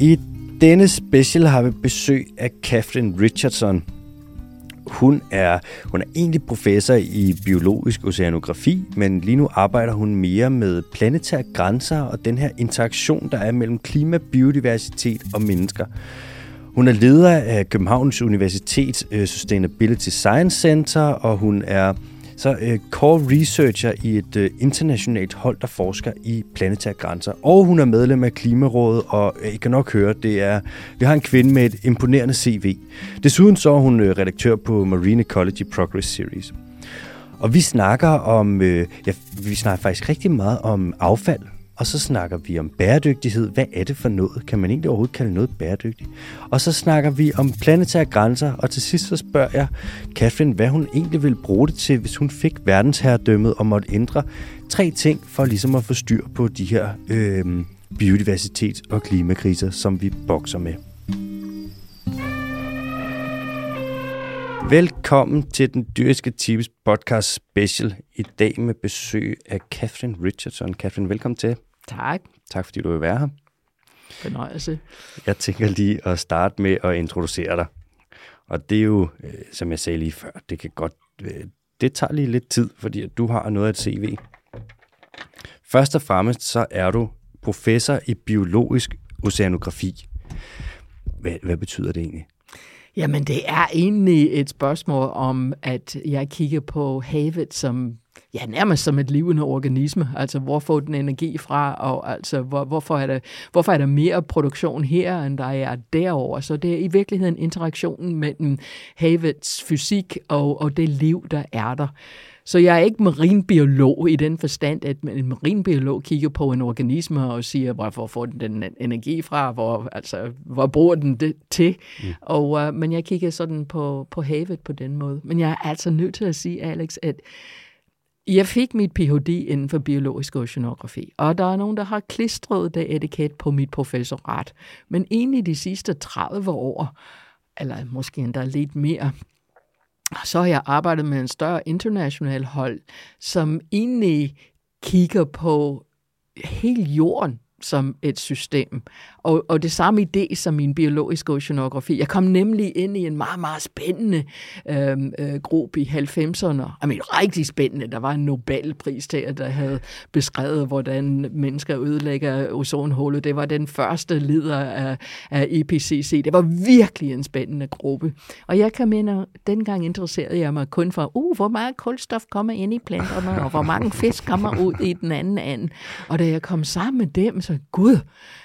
I denne special har vi besøg af Catherine Richardson. Hun er, hun er egentlig professor i biologisk oceanografi, men lige nu arbejder hun mere med planetære grænser og den her interaktion, der er mellem klima, biodiversitet og mennesker. Hun er leder af Københavns Universitets øh, Sustainability Science Center, og hun er så øh, core researcher i et øh, internationalt hold, der forsker i planetære grænser. Og hun er medlem af Klimarådet, og øh, I kan nok høre, det er, vi har en kvinde med et imponerende CV. Desuden så er hun øh, redaktør på Marine Ecology Progress Series. Og vi snakker om, øh, ja, vi snakker faktisk rigtig meget om affald, og så snakker vi om bæredygtighed. Hvad er det for noget? Kan man egentlig overhovedet kalde noget bæredygtigt? Og så snakker vi om planetære grænser, og til sidst så spørger jeg Catherine, hvad hun egentlig ville bruge det til, hvis hun fik verdensherredømmet og måtte ændre tre ting for ligesom at få styr på de her øh, biodiversitet- og klimakriser, som vi bokser med. Velkommen til den dyriske tips podcast special i dag med besøg af Catherine Richardson. Catherine, velkommen til. Tak. Tak fordi du vil være her. Fornøjelse. Jeg tænker lige at starte med at introducere dig. Og det er jo, øh, som jeg sagde lige før, det kan godt, øh, det tager lige lidt tid, fordi du har noget af et CV. Først og fremmest så er du professor i biologisk oceanografi. Hvad, hvad betyder det egentlig? Jamen, det er egentlig et spørgsmål om, at jeg kigger på havet som ja, nærmest som et levende organisme. Altså, hvor får den energi fra, og altså, hvor, hvorfor, er der, hvorfor er der mere produktion her, end der er derover? Så det er i virkeligheden interaktionen mellem havets fysik og, og det liv, der er der. Så jeg er ikke marinbiolog i den forstand, at en marinbiolog kigger på en organisme og siger, hvorfor får den den energi fra, hvor, altså, hvor bruger den det til. Mm. Og, uh, men jeg kigger sådan på, på havet på den måde. Men jeg er altså nødt til at sige, Alex, at jeg fik mit Ph.D. inden for biologisk oceanografi, og der er nogen, der har klistret det etiket på mit professorat. Men egentlig de sidste 30 år, eller måske endda lidt mere, så har jeg arbejdet med en større international hold, som egentlig kigger på hele jorden som et system. Og, og det samme idé som min biologiske oceanografi. Jeg kom nemlig ind i en meget, meget spændende øhm, øh, gruppe i 90'erne. I mean, rigtig spændende. Der var en Nobelpris der, der havde beskrevet, hvordan mennesker ødelægger ozonhullet. Det var den første leder af, af IPCC. Det var virkelig en spændende gruppe. Og jeg kan minde, dengang interesserede jeg mig kun for, uh, hvor meget kulstof kommer ind i planterne, og hvor mange fisk kommer ud i den anden ende. Og da jeg kom sammen med dem, så gud,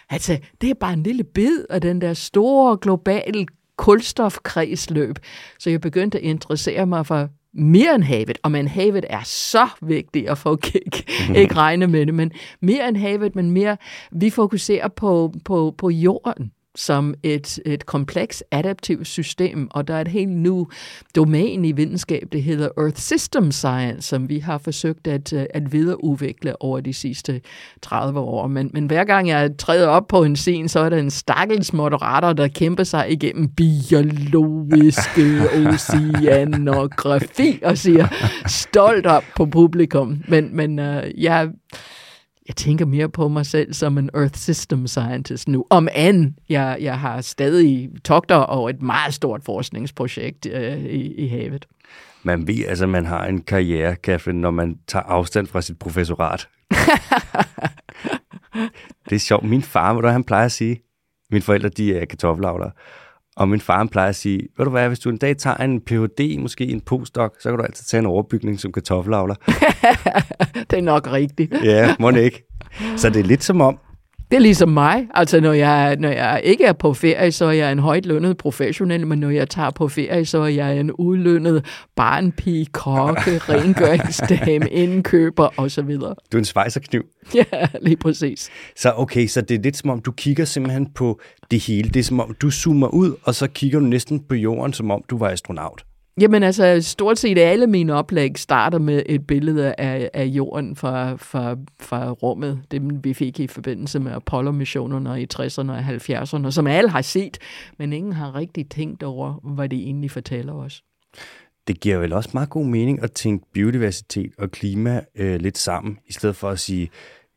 altså, det er bare en lille bid af den der store globale kulstofkredsløb. Så jeg begyndte at interessere mig for mere end havet, og men havet er så vigtigt at få kig. ikke regne med det, men mere end havet, men mere, vi fokuserer på, på, på jorden som et, et kompleks adaptivt system, og der er et helt nu domæne i videnskab, det hedder Earth System Science, som vi har forsøgt at, øh, at videreudvikle over de sidste 30 år. Men, men hver gang jeg træder op på en scene, så er der en stakkels moderator, der kæmper sig igennem biologiske oceanografi og siger stolt op på publikum. Men, men uh, jeg jeg tænker mere på mig selv som en Earth System Scientist nu. Om end jeg, jeg har stadig togter over et meget stort forskningsprojekt øh, i, i havet. Man ved, altså man har en karriere, Catherine, når man tager afstand fra sit professorat. det er sjovt. Min far, hvad han plejer at sige, mine forældre, de er kartoffelavlere. Og min far plejer at sige, ved du hvad, hvis du en dag tager en Ph.D., måske en postdoc, så kan du altid tage en overbygning som kartoffelavler. det er nok rigtigt. ja, må ikke. Så det er lidt som om, det er ligesom mig. Altså, når jeg, når jeg ikke er på ferie, så er jeg en højt lønnet professionel, men når jeg tager på ferie, så er jeg en udlønnet barnpige, kokke, rengøringsdame, indkøber osv. Du er en svejserkniv. Ja, lige præcis. Så okay, så det er lidt som om, du kigger simpelthen på det hele. Det er som om, du zoomer ud, og så kigger du næsten på jorden, som om du var astronaut. Jamen altså, stort set alle mine oplæg starter med et billede af, af jorden fra, fra, fra rummet, det vi fik i forbindelse med Apollo-missionerne i 60'erne og 70'erne, som alle har set, men ingen har rigtig tænkt over, hvad det egentlig fortæller os. Det giver vel også meget god mening at tænke biodiversitet og klima øh, lidt sammen, i stedet for at sige,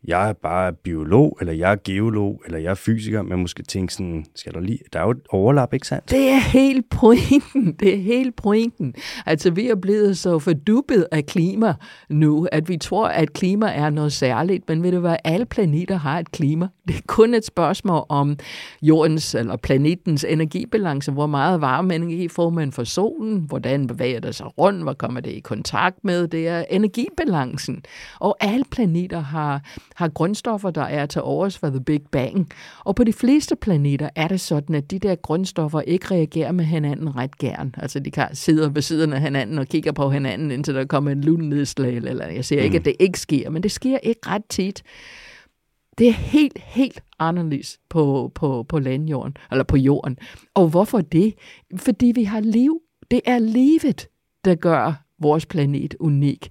jeg er bare biolog, eller jeg er geolog, eller jeg er fysiker, men måske tænke sådan, skal der lige, der er jo et overlap, ikke sandt? Det er helt pointen, det er helt pointen. Altså, vi er blevet så forduppet af klima nu, at vi tror, at klima er noget særligt, men ved du hvad, alle planeter har et klima. Det er kun et spørgsmål om jordens eller planetens energibalance, hvor meget varme energi får man fra solen, hvordan bevæger det sig rundt, hvor kommer det i kontakt med, det er energibalancen. Og alle planeter har har grundstoffer, der er til overs for The Big Bang. Og på de fleste planeter er det sådan, at de der grundstoffer ikke reagerer med hinanden ret gern. Altså de kan sidde ved siden af hinanden og kigger på hinanden, indtil der kommer en lundnedslag. Eller jeg siger ikke, at mm. det ikke sker, men det sker ikke ret tit. Det er helt, helt anderledes på, på, på landjorden, eller på jorden. Og hvorfor det? Fordi vi har liv. Det er livet, der gør vores planet unik.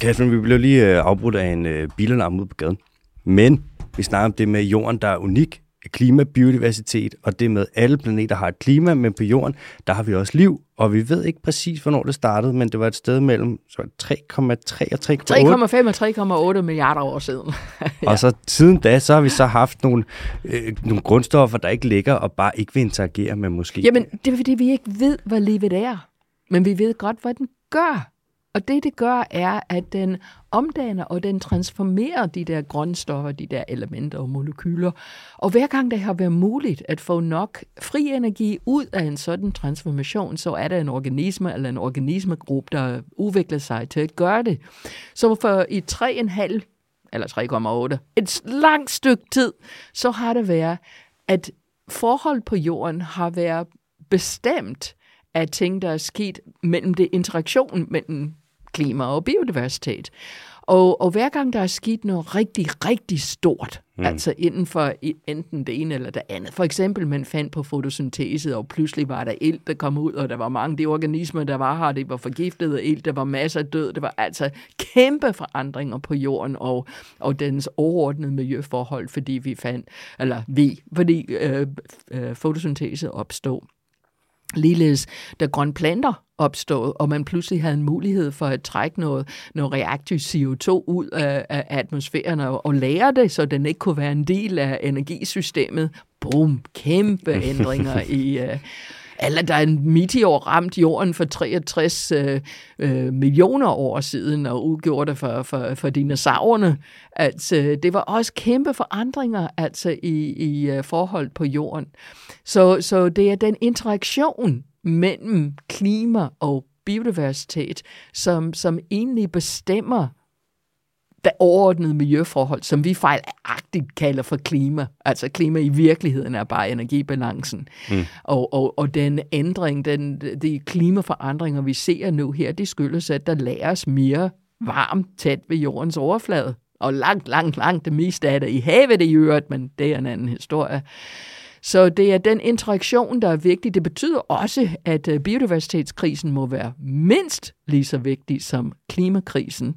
Kasper, vi blev lige øh, afbrudt af en øh, bilalarm ude på gaden. Men vi snakker om det med jorden, der er unik, klima, biodiversitet, og det med alle planeter har et klima, men på jorden, der har vi også liv, og vi ved ikke præcis, hvornår det startede, men det var et sted mellem 3,3 og 3,5 og 3,8 milliarder år siden. ja. Og så siden da, så har vi så haft nogle, øh, nogle grundstoffer, der ikke ligger og bare ikke vil interagere med måske. Jamen, det er fordi, vi ikke ved, hvad livet er, men vi ved godt, hvad den gør. Og det, det gør, er, at den omdanner og den transformerer de der grundstoffer, de der elementer og molekyler. Og hver gang det har været muligt at få nok fri energi ud af en sådan transformation, så er der en organisme eller en organismegruppe, der udvikler sig til at gøre det. Så for i 3,5 eller 3,8, et langt stykke tid, så har det været, at forhold på jorden har været bestemt af ting, der er sket mellem det interaktion mellem klima og biodiversitet. Og, og hver gang der er sket noget rigtig, rigtig stort, mm. altså inden for enten det ene eller det andet. For eksempel, man fandt på fotosyntese, og pludselig var der ild, der kom ud, og der var mange af de organismer, der var her, det var forgiftet af ild, der var masser af død, det var altså kæmpe forandringer på jorden og, og dens overordnede miljøforhold, fordi vi fandt, eller vi, fordi øh, øh, fotosyntese opstod. Ligeledes, da grønne planter opstod, og man pludselig havde en mulighed for at trække noget, noget reaktiv CO2 ud af, af atmosfæren og, og lære det, så den ikke kunne være en del af energisystemet. Boom, kæmpe ændringer i... Uh, eller der er en meteor ramt jorden for 63 øh, øh, millioner år siden og udgjorde det for, for, for dinosaurerne. Altså, det var også kæmpe forandringer altså, i, i øh, forhold på jorden. Så, så det er den interaktion mellem klima og biodiversitet, som, som egentlig bestemmer det overordnede miljøforhold, som vi fejlagtigt kalder for klima. Altså klima i virkeligheden er bare energibalancen. Mm. Og, og, og den ændring, den, de klimaforandringer, vi ser nu her, det skyldes, at der læres mere varmt tæt ved jordens overflade. Og langt, langt, langt det meste af det i havet i øvrigt, men det er en anden historie. Så det er den interaktion, der er vigtig. Det betyder også, at øh, biodiversitetskrisen må være mindst lige så vigtig som klimakrisen.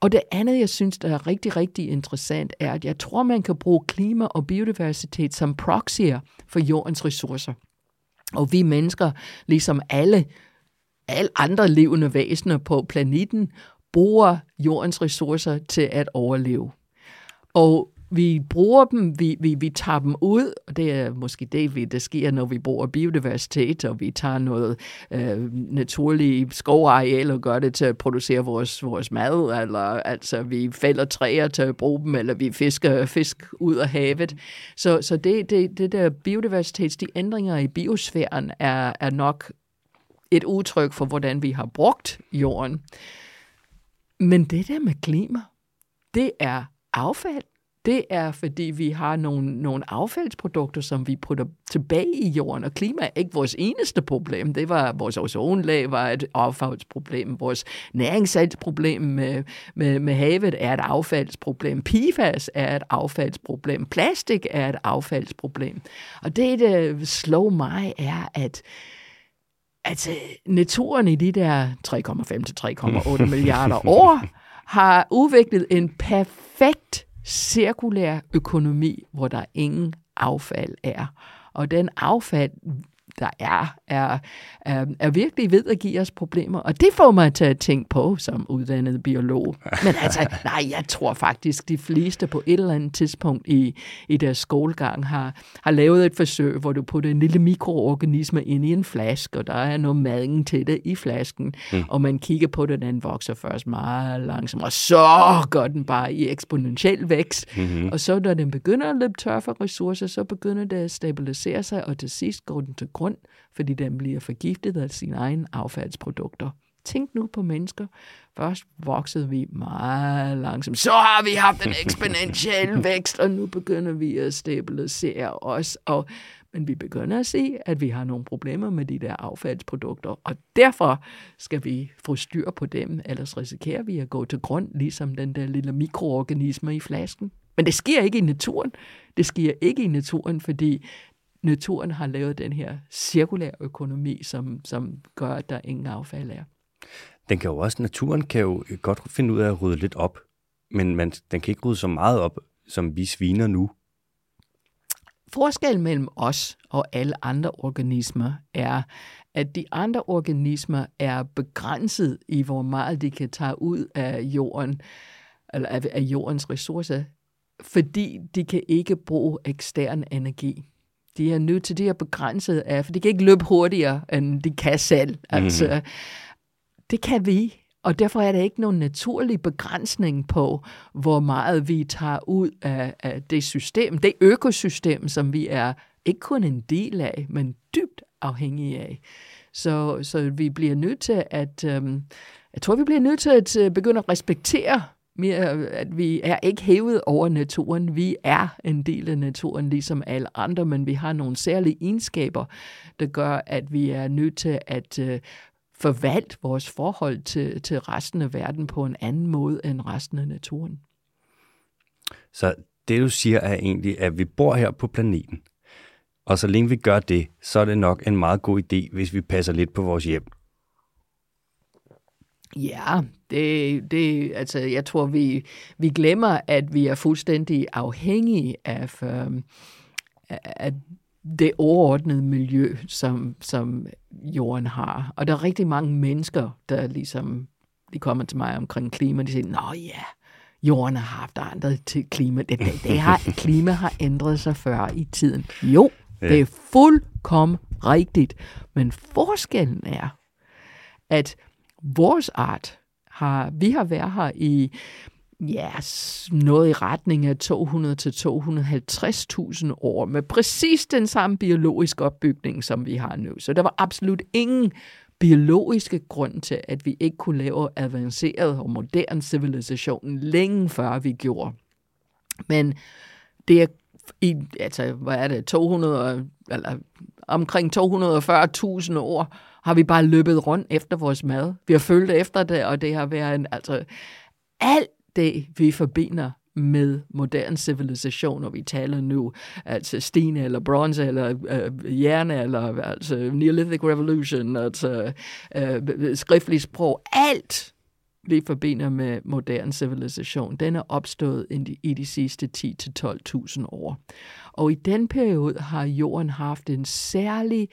Og det andet, jeg synes, der er rigtig, rigtig interessant, er, at jeg tror, man kan bruge klima og biodiversitet som proxyer for jordens ressourcer. Og vi mennesker, ligesom alle, alle andre levende væsener på planeten, bruger jordens ressourcer til at overleve. Og vi bruger dem, vi, vi, vi tager dem ud, og det er måske det, vi, der sker, når vi bruger biodiversitet, og vi tager noget øh, naturligt skovareal og gør det til at producere vores, vores mad, eller altså vi fælder træer til at bruge dem, eller vi fisker fisk ud af havet. Så, så det, det, det der biodiversitets, de ændringer i biosfæren er, er nok et udtryk for, hvordan vi har brugt jorden. Men det der med klima, det er affald det er, fordi vi har nogle, nogle affaldsprodukter, som vi putter tilbage i jorden, og klima er ikke vores eneste problem. Det var vores ozonlag var et affaldsproblem, vores næringssalgsproblem med, med, med havet er et affaldsproblem, PFAS er et affaldsproblem, plastik er et affaldsproblem. Og det, der slår mig, er, at altså, naturen i de der 3,5 til 3,8 milliarder år har udviklet en perfekt cirkulær økonomi, hvor der ingen affald er. Og den affald der er, er, er, er virkelig ved at give os problemer. Og det får mig til at tænke på som uddannet biolog. Men altså, nej, jeg tror faktisk, de fleste på et eller andet tidspunkt i, i deres skolegang har, har lavet et forsøg, hvor du putter en lille mikroorganisme ind i en flaske, og der er noget maden til det i flasken, mm. og man kigger på det, den vokser først meget langsomt, og så går den bare i eksponentiel vækst. Mm-hmm. Og så når den begynder at løbe tør for ressourcer, så begynder det at stabilisere sig, og til sidst går den til grund, fordi den bliver forgiftet af sine egne affaldsprodukter. Tænk nu på mennesker. Først voksede vi meget langsomt. Så har vi haft en eksponentiel vækst, og nu begynder vi at stabilisere os. Og, men vi begynder at se, at vi har nogle problemer med de der affaldsprodukter. Og derfor skal vi få styr på dem, ellers risikerer vi at gå til grund, ligesom den der lille mikroorganisme i flasken. Men det sker ikke i naturen. Det sker ikke i naturen, fordi naturen har lavet den her cirkulære økonomi, som, som gør, at der ingen affald er. Den kan jo også, naturen kan jo godt finde ud af at rydde lidt op, men man, den kan ikke rydde så meget op, som vi sviner nu. Forskellen mellem os og alle andre organismer er, at de andre organismer er begrænset i, hvor meget de kan tage ud af jorden, eller af jordens ressourcer, fordi de kan ikke bruge ekstern energi. De er nødt til, det at begrænset af, for de kan ikke løbe hurtigere, end de kan selv. Mm. Altså, det kan vi, og derfor er der ikke nogen naturlig begrænsning på, hvor meget vi tager ud af, af det system, det økosystem, som vi er ikke kun en del af, men dybt afhængige af. Så, så vi bliver nødt til at, øhm, jeg tror, vi bliver nødt til at øh, begynde at respektere mere, at vi er ikke hævet over naturen. Vi er en del af naturen, ligesom alle andre, men vi har nogle særlige egenskaber, der gør, at vi er nødt til at uh, forvalte vores forhold til, til resten af verden på en anden måde end resten af naturen. Så det du siger er egentlig, at vi bor her på planeten, og så længe vi gør det, så er det nok en meget god idé, hvis vi passer lidt på vores hjem. Ja, det, det, altså, jeg tror, vi, vi glemmer, at vi er fuldstændig afhængige af, øh, af det overordnede miljø, som, som jorden har. Og der er rigtig mange mennesker, der ligesom, de kommer til mig omkring klima, de siger, nå ja, jorden har haft andre til klima. Det, det, det har, klima har ændret sig før i tiden. Jo, ja. det er fuldkommen rigtigt. Men forskellen er, at vores art har, vi har været her i ja, noget i retning af 200 til 250.000 år med præcis den samme biologiske opbygning, som vi har nu. Så der var absolut ingen biologiske grund til, at vi ikke kunne lave avanceret og moderne civilisation længe før vi gjorde. Men det er i, altså, hvad er det, 200, eller omkring 240.000 år, har vi bare løbet rundt efter vores mad. Vi har følt efter det, og det har været en, altså, alt det, vi forbinder med moderne civilisation, når vi taler nu altså sten eller bronze eller øh, jern eller altså Neolithic Revolution, altså øh, skriftlig sprog, alt vi forbinder med moderne civilisation, den er opstået i de, i de sidste 10-12.000 år. Og i den periode har jorden haft en særlig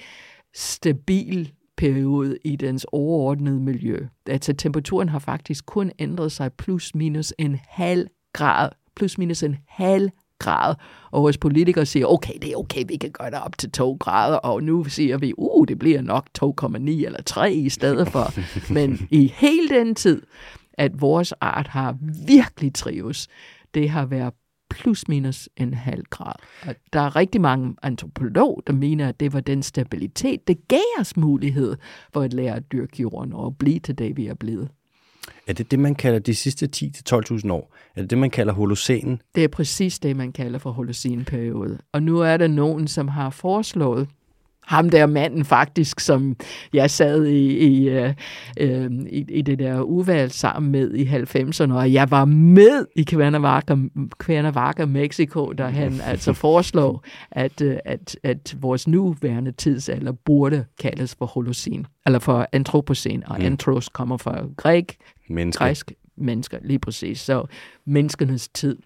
stabil periode i dens overordnede miljø. Altså temperaturen har faktisk kun ændret sig plus minus en halv grad. Plus minus en halv grad. Og vores politikere siger, okay, det er okay, vi kan gøre det op til 2 grader, og nu siger vi, uh, det bliver nok 2,9 eller 3 i stedet for. Men i hele den tid, at vores art har virkelig trives, det har været plus minus en halv grad. Og der er rigtig mange antropologer, der mener, at det var den stabilitet, det gav os mulighed for at lære at dyrke jorden og blive til det, vi er blevet. Er det det, man kalder de sidste 10-12.000 år? Er det det, man kalder holocenen? Det er præcis det, man kalder for holocenperiode. Og nu er der nogen, som har foreslået, ham der manden faktisk, som jeg sad i, i, øh, øh i, i det der uvalg sammen med i 90'erne, og jeg var med i Cuernavaca, Cuernavaca Mexico, der han altså foreslår, at, øh, at, at vores nuværende tidsalder burde kaldes for holocen, eller for antropocen, og mm. antros kommer fra græk, mennesker. græsk mennesker, lige præcis. Så menneskenes tid.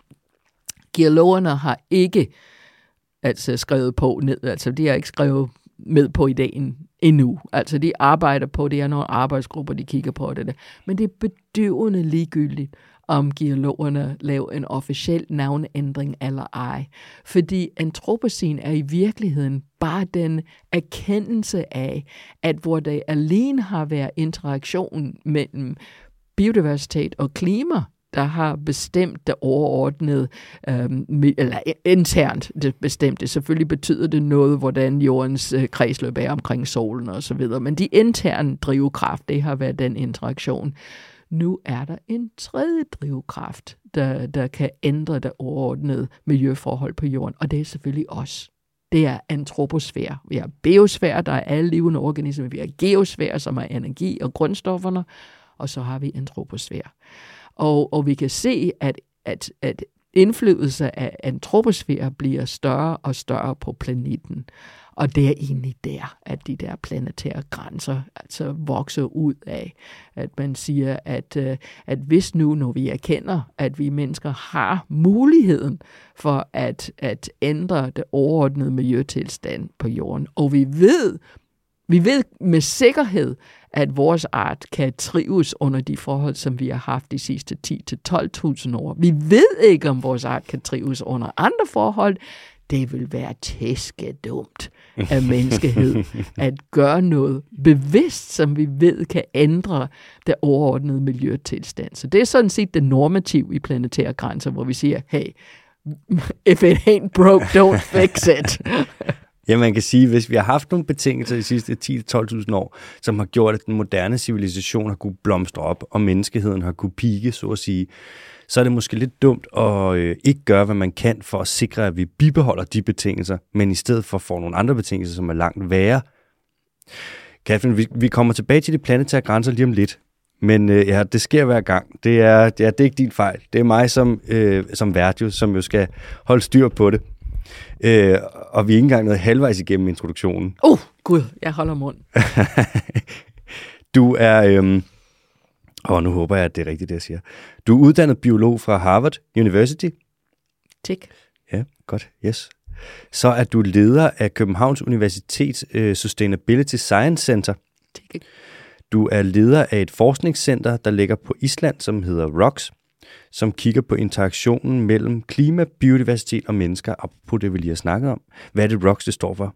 Geologerne har ikke altså skrevet på ned, altså de har ikke skrevet med på ideen endnu. Altså, de arbejder på det, er nogle arbejdsgrupper, de kigger på det. Der. Men det er bedøvende ligegyldigt, om geologerne laver en officiel navnændring eller ej. Fordi antropocen er i virkeligheden bare den erkendelse af, at hvor det alene har været interaktion mellem biodiversitet og klima, der har bestemt det overordnede, øhm, eller internt det bestemte. Selvfølgelig betyder det noget, hvordan jordens øh, kredsløb er omkring solen og så videre, men de interne drivkraft, det har været den interaktion. Nu er der en tredje drivkraft, der, der kan ændre det overordnede miljøforhold på jorden, og det er selvfølgelig os. Det er antroposfære. Vi har biosfære, der er alle levende organismer. Vi har geosfære, som er energi og grundstofferne, og så har vi antroposfære. Og, og vi kan se, at, at, at indflydelse af antroposfære bliver større og større på planeten. Og det er egentlig der, at de der planetære grænser altså vokser ud af. At man siger, at, øh, at hvis nu, når vi erkender, at vi mennesker har muligheden for at, at ændre det overordnede miljøtilstand på jorden, og vi ved, vi ved med sikkerhed, at vores art kan trives under de forhold, som vi har haft de sidste 10-12.000 år. Vi ved ikke, om vores art kan trives under andre forhold. Det vil være tæskedumt af menneskehed at gøre noget bevidst, som vi ved kan ændre det overordnede miljøtilstand. Så det er sådan set det normativ i planetære grænser, hvor vi siger, hey, if it ain't broke, don't fix it. Ja, man kan sige, hvis vi har haft nogle betingelser de sidste 10-12.000 år, som har gjort, at den moderne civilisation har kunne blomstre op, og menneskeheden har kunne pike, så at sige, så er det måske lidt dumt at øh, ikke gøre, hvad man kan for at sikre, at vi bibeholder de betingelser, men i stedet for får nogle andre betingelser, som er langt værre. Catherine, vi, vi kommer tilbage til de planetære grænser lige om lidt, men øh, ja, det sker hver gang. Det er, ja, det er ikke din fejl. Det er mig som, øh, som vært, som jo skal holde styr på det. Øh, og vi er ikke engang nået halvvejs igennem introduktionen. Uh, gud, jeg holder mund. du er... Øh, og nu håber jeg, at det er rigtigt, det jeg siger. Du er uddannet biolog fra Harvard University. Tik. Ja, godt. Yes. Så er du leder af Københavns Universitets uh, Sustainability Science Center. Tik. Du er leder af et forskningscenter, der ligger på Island, som hedder ROX, som kigger på interaktionen mellem klima, biodiversitet og mennesker, og på det, vi lige har snakket om. Hvad er det, ROX det står for?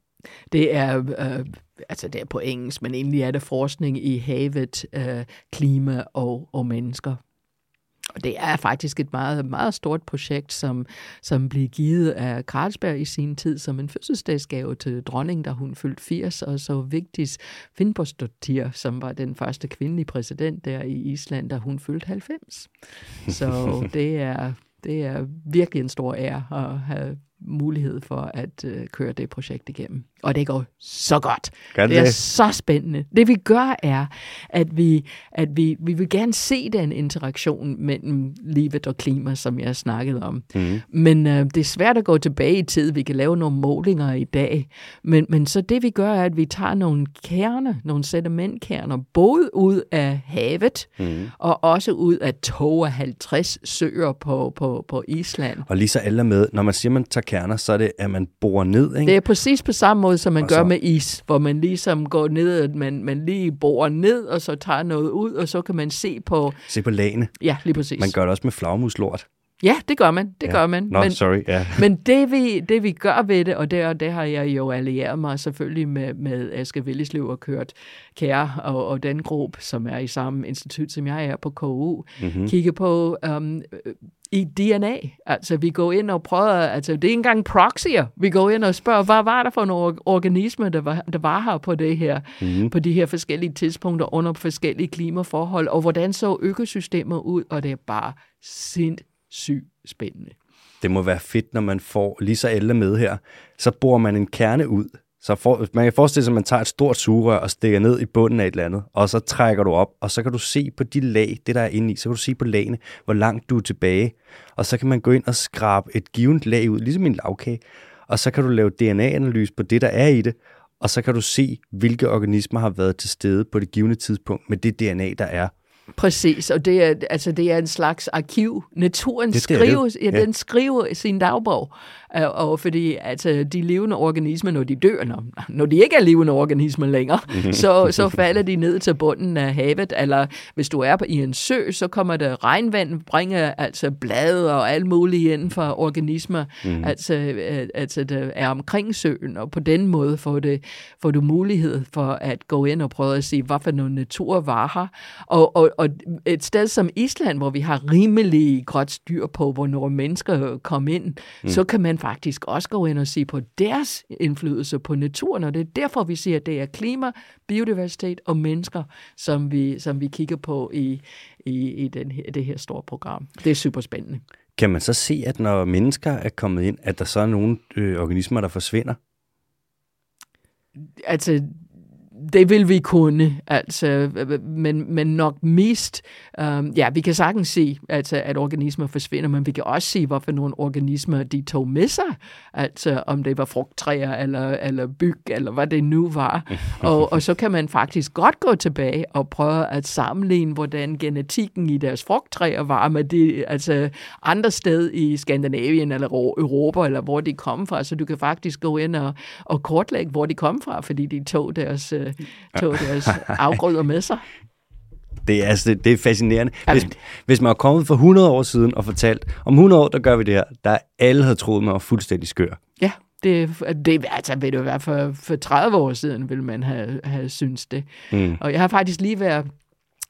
Det er, øh, altså det er på engelsk, men egentlig er det forskning i havet, øh, klima og, og mennesker. Og det er faktisk et meget, meget stort projekt, som, som blev givet af Carlsberg i sin tid som en fødselsdagsgave til dronningen, da hun fyldte 80, og så vigtigt Finnbogsdottir, som var den første kvindelige præsident der i Island, da hun fyldte 90. Så det er, det er virkelig en stor ære at have mulighed for at øh, køre det projekt igennem. Og det går så godt. Gør det, det er så spændende. Det vi gør er, at vi, at vi, vi vil gerne se den interaktion mellem livet og klima, som jeg snakkede om. Mm. Men øh, det er svært at gå tilbage i tid. Vi kan lave nogle målinger i dag. Men, men så det vi gør er, at vi tager nogle kerner, nogle sedimentkerner, både ud af havet mm. og også ud af 52 søer på, på, på Island. Og lige så alle med, når man siger, man tager kerner, så er det, at man borer ned, ikke? Det er præcis på samme måde, som man og gør så... med is, hvor man ligesom går ned, at man, man lige borer ned, og så tager noget ud, og så kan man se på... Se på lagene. Ja, lige præcis. Man gør det også med flagmuslort. Ja, det gør man. Det ja. gør man. No, men, sorry. Yeah. men det vi, det vi gør ved det, og det, og det har jeg jo allieret mig selvfølgelig med, med Aske Villislev og kørt Kære og, og den gruppe, som er i samme institut, som jeg er på KU, mm-hmm. kigge på um, i DNA. Altså, vi går ind og prøver, altså, det er ikke engang proxyer. Vi går ind og spørger, hvad var der for nogle organismer, der var, der var her på det her, mm-hmm. på de her forskellige tidspunkter under forskellige klimaforhold, og hvordan så økosystemer ud, og det er bare sindssygt spændende. Det må være fedt, når man får lige så alle med her. Så borer man en kerne ud, så for, man kan forestille sig, at man tager et stort sugerør og stikker ned i bunden af et eller andet, og så trækker du op, og så kan du se på de lag, det der er inde i, så kan du se på lagene, hvor langt du er tilbage, og så kan man gå ind og skrabe et givet lag ud, ligesom en lavkage, og så kan du lave DNA-analyse på det, der er i det, og så kan du se, hvilke organismer har været til stede på det givende tidspunkt med det DNA, der er. Præcis, og det er, altså, det er en slags arkiv. Naturen Det- det er skriver, Ja. den skriver sin dagbog. Øh, Og fordi altså, de levende organismer, når de dør, når, når de ikke er levende organismer længere, så, så falder de ned til bunden af havet. Eller hvis du er på, i en sø, så kommer der regnvand, bringer altså blade og alt muligt inden for organismer, mm. altså, øh, altså, der er omkring søen. Og på den måde får, det, får du mulighed for at gå ind og prøve at se, hvad for noget natur var her. Og, og, og et sted som Island, hvor vi har rimelig godt styr på, hvornår mennesker kom ind, mm. så kan man faktisk også gå ind og se på deres indflydelse på naturen, og det er derfor, vi siger, at det er klima, biodiversitet og mennesker, som vi, som vi kigger på i, i, i den her, det her store program. Det er super spændende. Kan man så se, at når mennesker er kommet ind, at der så er nogle øh, organismer, der forsvinder? altså, det vil vi kunne, altså, men, men nok mest, um, ja, vi kan sagtens se, altså, at organismer forsvinder, men vi kan også se, hvorfor nogle organismer de tog med sig, altså om det var frugttræer eller, eller byg, eller hvad det nu var. og, og så kan man faktisk godt gå tilbage og prøve at sammenligne, hvordan genetikken i deres frugttræer var med det, altså andre steder i Skandinavien eller Ro- Europa, eller hvor de kom fra, så du kan faktisk gå ind og, og kortlægge, hvor de kom fra, fordi de tog deres, øh, tog deres afgrøder med sig. Det er, altså, det, det er fascinerende. Jamen. Hvis, hvis man var kommet for 100 år siden og fortalt, om 100 år, der gør vi det her, der alle havde troet mig var fuldstændig skør. Ja, det, det altså, ved du hvad, for, for 30 år siden ville man have, have syntes det. Mm. Og jeg har faktisk lige været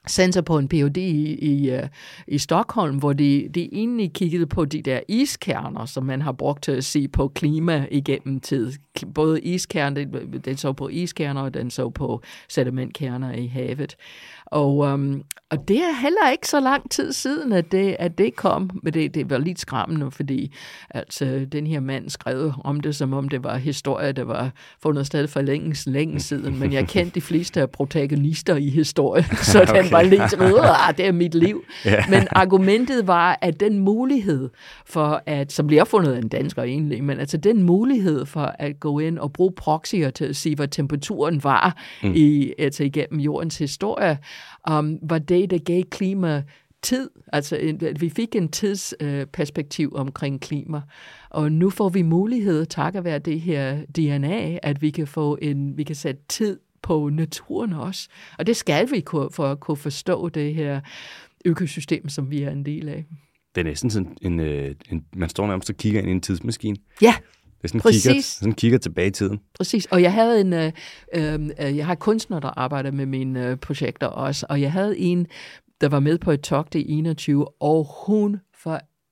center på en Ph.D. i, i, øh, i Stockholm, hvor de, de egentlig kiggede på de der iskerner, som man har brugt til at se på klima igennem tid. Både iskerner, den, den så på iskerner, og den så på sedimentkerner i havet. Og, um, og det er heller ikke så lang tid siden, at det, at det kom. Men det, det var lidt skræmmende, fordi altså, den her mand skrev om det, som om det var historie, der var fundet sted for længe, længe siden. Men jeg kendte de fleste af protagonister i historien, så okay. den var lidt ah, det er mit liv. Ja. Men argumentet var, at den mulighed for at, som bliver opfundet af en dansker egentlig, men altså den mulighed for at gå ind og bruge proxyer til at sige, hvad temperaturen var mm. i, altså igennem jordens historie, um, var det, der gav klima tid. Altså, en- at vi fik en tidsperspektiv omkring klima. Og nu får vi mulighed, takket være det her DNA, at vi kan få en, vi kan sætte tid på naturen også. Og det skal vi kunne, for at kunne forstå det her økosystem, som vi er en del af. Det er næsten sådan en, øh, en man står nærmest og kigger ind i en tidsmaskine. Ja, Det er sådan, Præcis. kigger, sådan kigger tilbage i tiden. Præcis, og jeg havde en, øh, øh, jeg har kunstner, der arbejder med mine øh, projekter også, og jeg havde en, der var med på et talk det 21, og hun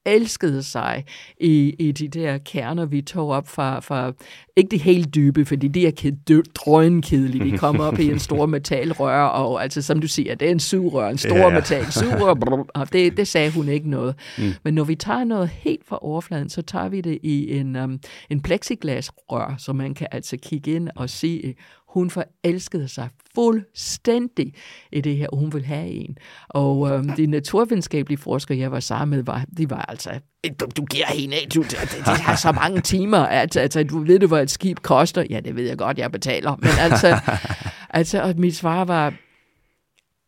forelskede sig i, i de der kerner, vi tog op fra, fra ikke de helt dybe, fordi de er ked, dø, drønkedelige, de kommer op i en stor metalrør, og altså som du siger, det er en sugerør, en stor Ja. metal sugerør, brr, og det, det sagde hun ikke noget. Mm. Men når vi tager noget helt fra overfladen, så tager vi det i en, um, en plexiglasrør, så man kan altså kigge ind og se, hun forelskede sig fuldstændig i det her, og hun ville have en. Og øhm, de naturvidenskabelige forskere, jeg var sammen med, var, de var altså, du, du giver hende af, du, de, de har så mange timer, at, altså, du ved du, hvad et skib koster? Ja, det ved jeg godt, jeg betaler. Men altså, altså og mit svar var,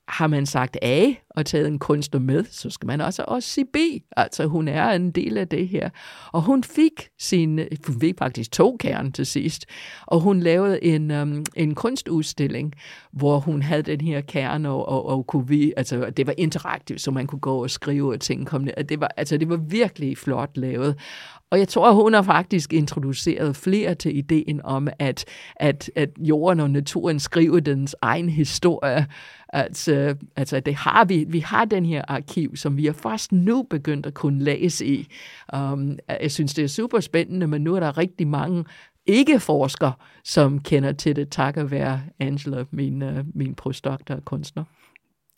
har man sagt A og taget en kunstner med, så skal man også også sige B. Altså, hun er en del af det her. Og hun fik sin, hun fik faktisk to kern til sidst, og hun lavede en, um, en kunstudstilling, hvor hun havde den her kerne, og, og, og kunne vi, altså, det var interaktivt, så man kunne gå og skrive og ting kom ned. Det var, altså, det var virkelig flot lavet. Og jeg tror, hun har faktisk introduceret flere til ideen om, at, at, at jorden og naturen skriver dens egen historie. Altså, altså det har vi. Vi har den her arkiv, som vi er først nu begyndt at kunne læse i. Um, jeg synes, det er super spændende, men nu er der rigtig mange ikke-forskere, som kender til det, takket være Angela, min, uh, min postdoktor og kunstner.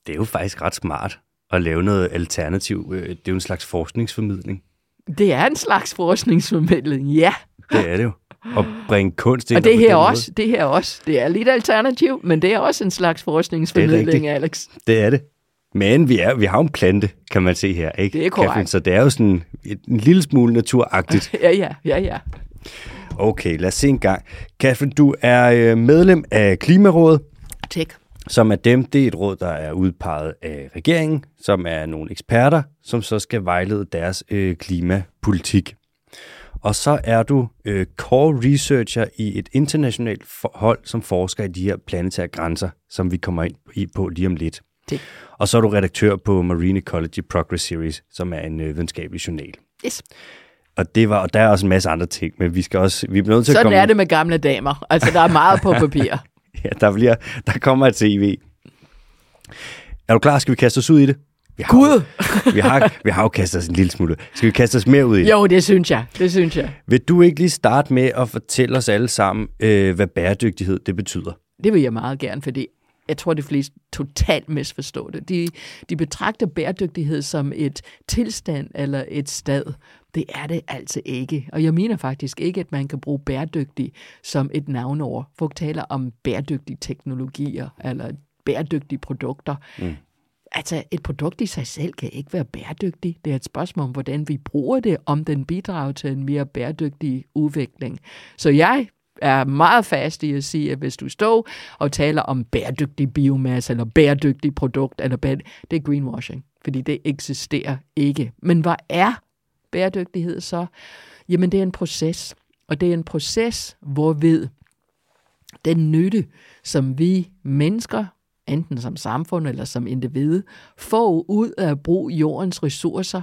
Det er jo faktisk ret smart at lave noget alternativ. Øh, Det er jo en slags forskningsformidling. Det er en slags forskningsformidling, ja. Det er det jo. At bringe kunst ind Og det her også, det her også, det er lidt alternativ, men det er også en slags forskningsformidling, rigtigt. Alex. Det er det. Men vi, er, vi har jo en plante, kan man se her. Ikke? Det er korrekt. Catherine? Så det er jo sådan en lille smule naturagtigt. Ja, ja, ja, ja. Okay, lad os se en gang. Catherine, du er øh, medlem af Klimarådet, Tak. som er dem, det er et råd, der er udpeget af regeringen, som er nogle eksperter, som så skal vejlede deres øh, klimapolitik. Og så er du øh, core researcher i et internationalt hold, som forsker i de her planetære grænser, som vi kommer ind i på lige om lidt. Det. Og så er du redaktør på Marine Ecology Progress Series, som er en øh, videnskabelig journal. Yes. Og, det var, og der er også en masse andre ting, men vi skal også, vi er nødt til Sådan at komme... er det med gamle damer. Altså, der er meget på papir. Ja, der, bliver, der kommer et CV. Er du klar? Skal vi kaste os ud i det? Vi har, Gud! vi, har, vi har jo kastet os en lille smule. Skal vi kaste os mere ud i det? Jo, det synes jeg. Det synes jeg. Vil du ikke lige starte med at fortælle os alle sammen, øh, hvad bæredygtighed det betyder? Det vil jeg meget gerne, fordi jeg tror, de fleste totalt misforstår det. De, de betragter bæredygtighed som et tilstand eller et sted. Det er det altså ikke. Og jeg mener faktisk ikke, at man kan bruge bæredygtig som et navnord. Folk taler om bæredygtige teknologier eller bæredygtige produkter. Mm. Altså, et produkt i sig selv kan ikke være bæredygtigt. Det er et spørgsmål om, hvordan vi bruger det, om den bidrager til en mere bæredygtig udvikling. Så jeg er meget fast i at sige, at hvis du står og taler om bæredygtig biomasse, eller bæredygtig produkt, eller bæred... det er greenwashing, fordi det eksisterer ikke. Men hvad er bæredygtighed så? Jamen, det er en proces, og det er en proces, hvorved den nytte, som vi mennesker, enten som samfund eller som individ, får ud af at bruge jordens ressourcer,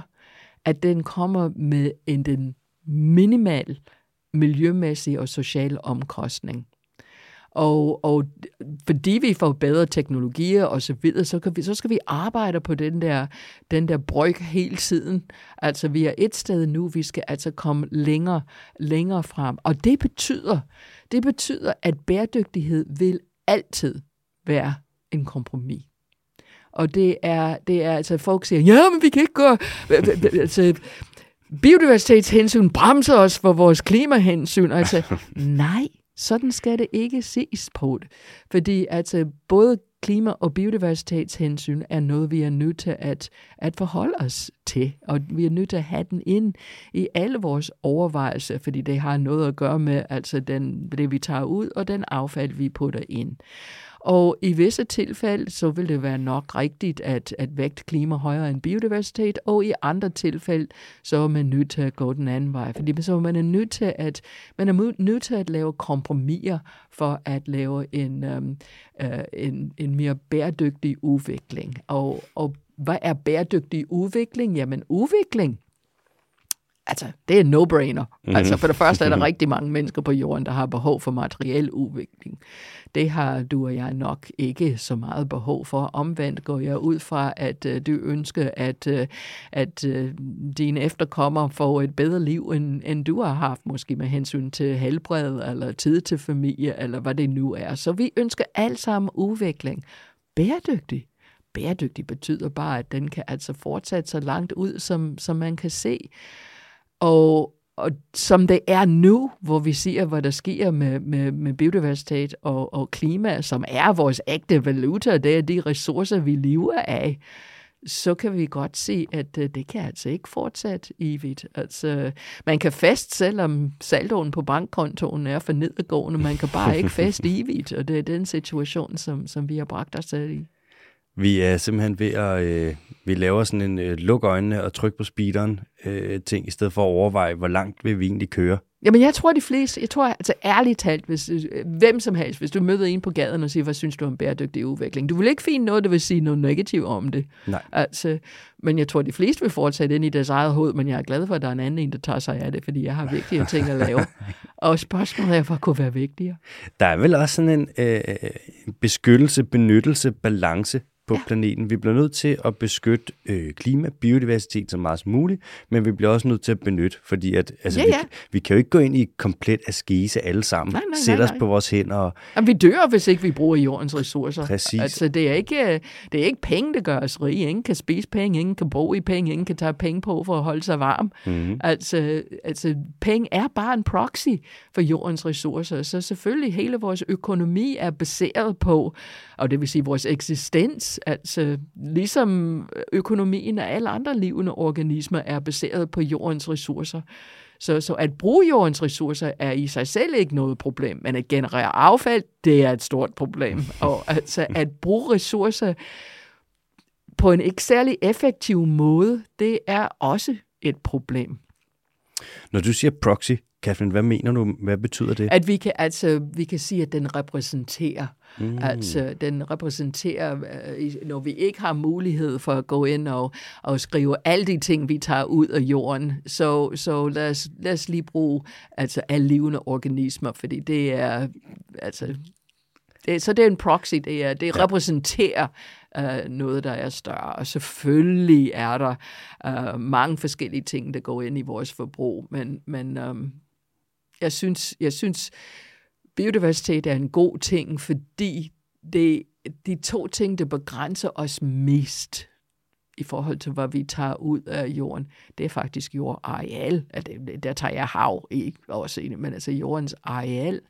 at den kommer med en den minimal miljømæssig og social omkostning. Og, og fordi vi får bedre teknologier og så videre, så, kan vi, så skal vi arbejde på den der, den der bryg hele tiden. Altså vi er et sted nu, vi skal altså komme længere, længere frem. Og det betyder, det betyder, at bæredygtighed vil altid være en kompromis. Og det er, det er altså, folk siger, ja, men vi kan ikke gå... Altså, biodiversitetshensyn bremser os for vores klimahensyn. Altså, nej, sådan skal det ikke ses på det. Fordi altså, både klima- og biodiversitetshensyn er noget, vi er nødt til at, at forholde os til. Og vi er nødt til at have den ind i alle vores overvejelser, fordi det har noget at gøre med altså den, det, vi tager ud, og den affald, vi putter ind. Og i visse tilfælde, så vil det være nok rigtigt at, at vægte klima højere end biodiversitet, og i andre tilfælde, så er man nødt til at gå den anden vej. Fordi så er man nødt til at, man er nødt til at lave kompromiser for at lave en, øhm, øh, en, en mere bæredygtig udvikling. Og, og hvad er bæredygtig udvikling? Jamen udvikling, altså, det er no-brainer. Mm-hmm. Altså, for det første er der rigtig mange mennesker på jorden, der har behov for materiel udvikling. Det har du og jeg nok ikke så meget behov for. Omvendt går jeg ud fra, at uh, du ønsker, at, uh, at uh, dine efterkommere får et bedre liv, end, end du har haft, måske med hensyn til helbred, eller tid til familie, eller hvad det nu er. Så vi ønsker alt sammen udvikling. Bæredygtig. Bæredygtig betyder bare, at den kan altså fortsætte så langt ud, som, som man kan se. Og, og som det er nu, hvor vi ser, hvad der sker med, med, med biodiversitet og, og klima, som er vores ægte valuta, det er de ressourcer, vi lever af, så kan vi godt se, at uh, det kan altså ikke fortsætte evigt. Altså, man kan fest, selvom saldoen på bankkontoen er for nedadgående, man kan bare ikke fest evigt, og det er den situation, som, som vi har bragt os selv i. Vi er simpelthen ved at, øh, vi laver sådan en øh, luk øjnene og tryk på speederen øh, ting, i stedet for at overveje, hvor langt vil vi egentlig køre. Jamen, jeg tror, de fleste, jeg tror altså ærligt talt, hvis, øh, hvem som helst, hvis du møder en på gaden og siger, hvad synes du om bæredygtig udvikling? Du vil ikke finde noget, der vil sige noget negativt om det. Nej. Altså, men jeg tror, de fleste vil fortsætte ind i deres eget hoved, men jeg er glad for, at der er en anden en, der tager sig af det, fordi jeg har vigtige ting at lave. og spørgsmålet er, hvad kunne være vigtigere? Der er vel også sådan en øh, beskyttelse, benyttelse, balance på ja. planeten. Vi bliver nødt til at beskytte øh, klima, biodiversitet så meget som muligt, men vi bliver også nødt til at benytte, fordi at, altså, Ja, ja. Vi, vi kan jo ikke gå ind i komplet askese alle sammen, Nej, nej, nej, sætte os nej. på vores hænder. Og, Jamen, vi dør, hvis ikke vi bruger jordens ressourcer. Præcis. Altså, det er ikke, det er ikke penge, der gør os rige. Ingen kan spise penge, ingen kan bo i penge, ingen kan tage penge på for at holde sig varm. mm-hmm. Altså, altså, penge er bare en proxy for jordens ressourcer. Så selvfølgelig, hele vores økonomi er baseret på, og det vil sige vores eksistens, altså ligesom økonomien af alle andre levende organismer er baseret på jordens ressourcer. Så, så at bruge jordens ressourcer er i sig selv ikke noget problem, men at generere affald, det er et stort problem. Og altså at bruge ressourcer på en ikke særlig effektiv måde, det er også et problem. Når du siger proxy, Catherine, hvad mener du? Hvad betyder det? At vi kan, altså, vi kan sige, at den repræsenterer. Mm. Altså, den repræsenterer, øh, når vi ikke har mulighed for at gå ind og, og skrive alle de ting, vi tager ud af jorden, så, så lad, os, lad os lige bruge altså, alle levende organismer, fordi det er, altså, det, så det er en proxy, det, er, det ja. repræsenterer uh, noget, der er større. Og selvfølgelig er der uh, mange forskellige ting, der går ind i vores forbrug, men, men um, jeg synes, jeg synes, biodiversitet er en god ting, fordi det de to ting, der begrænser os mest i forhold til, hvad vi tager ud af jorden, det er faktisk jordareal. Der tager jeg hav i også, men altså jordens areal.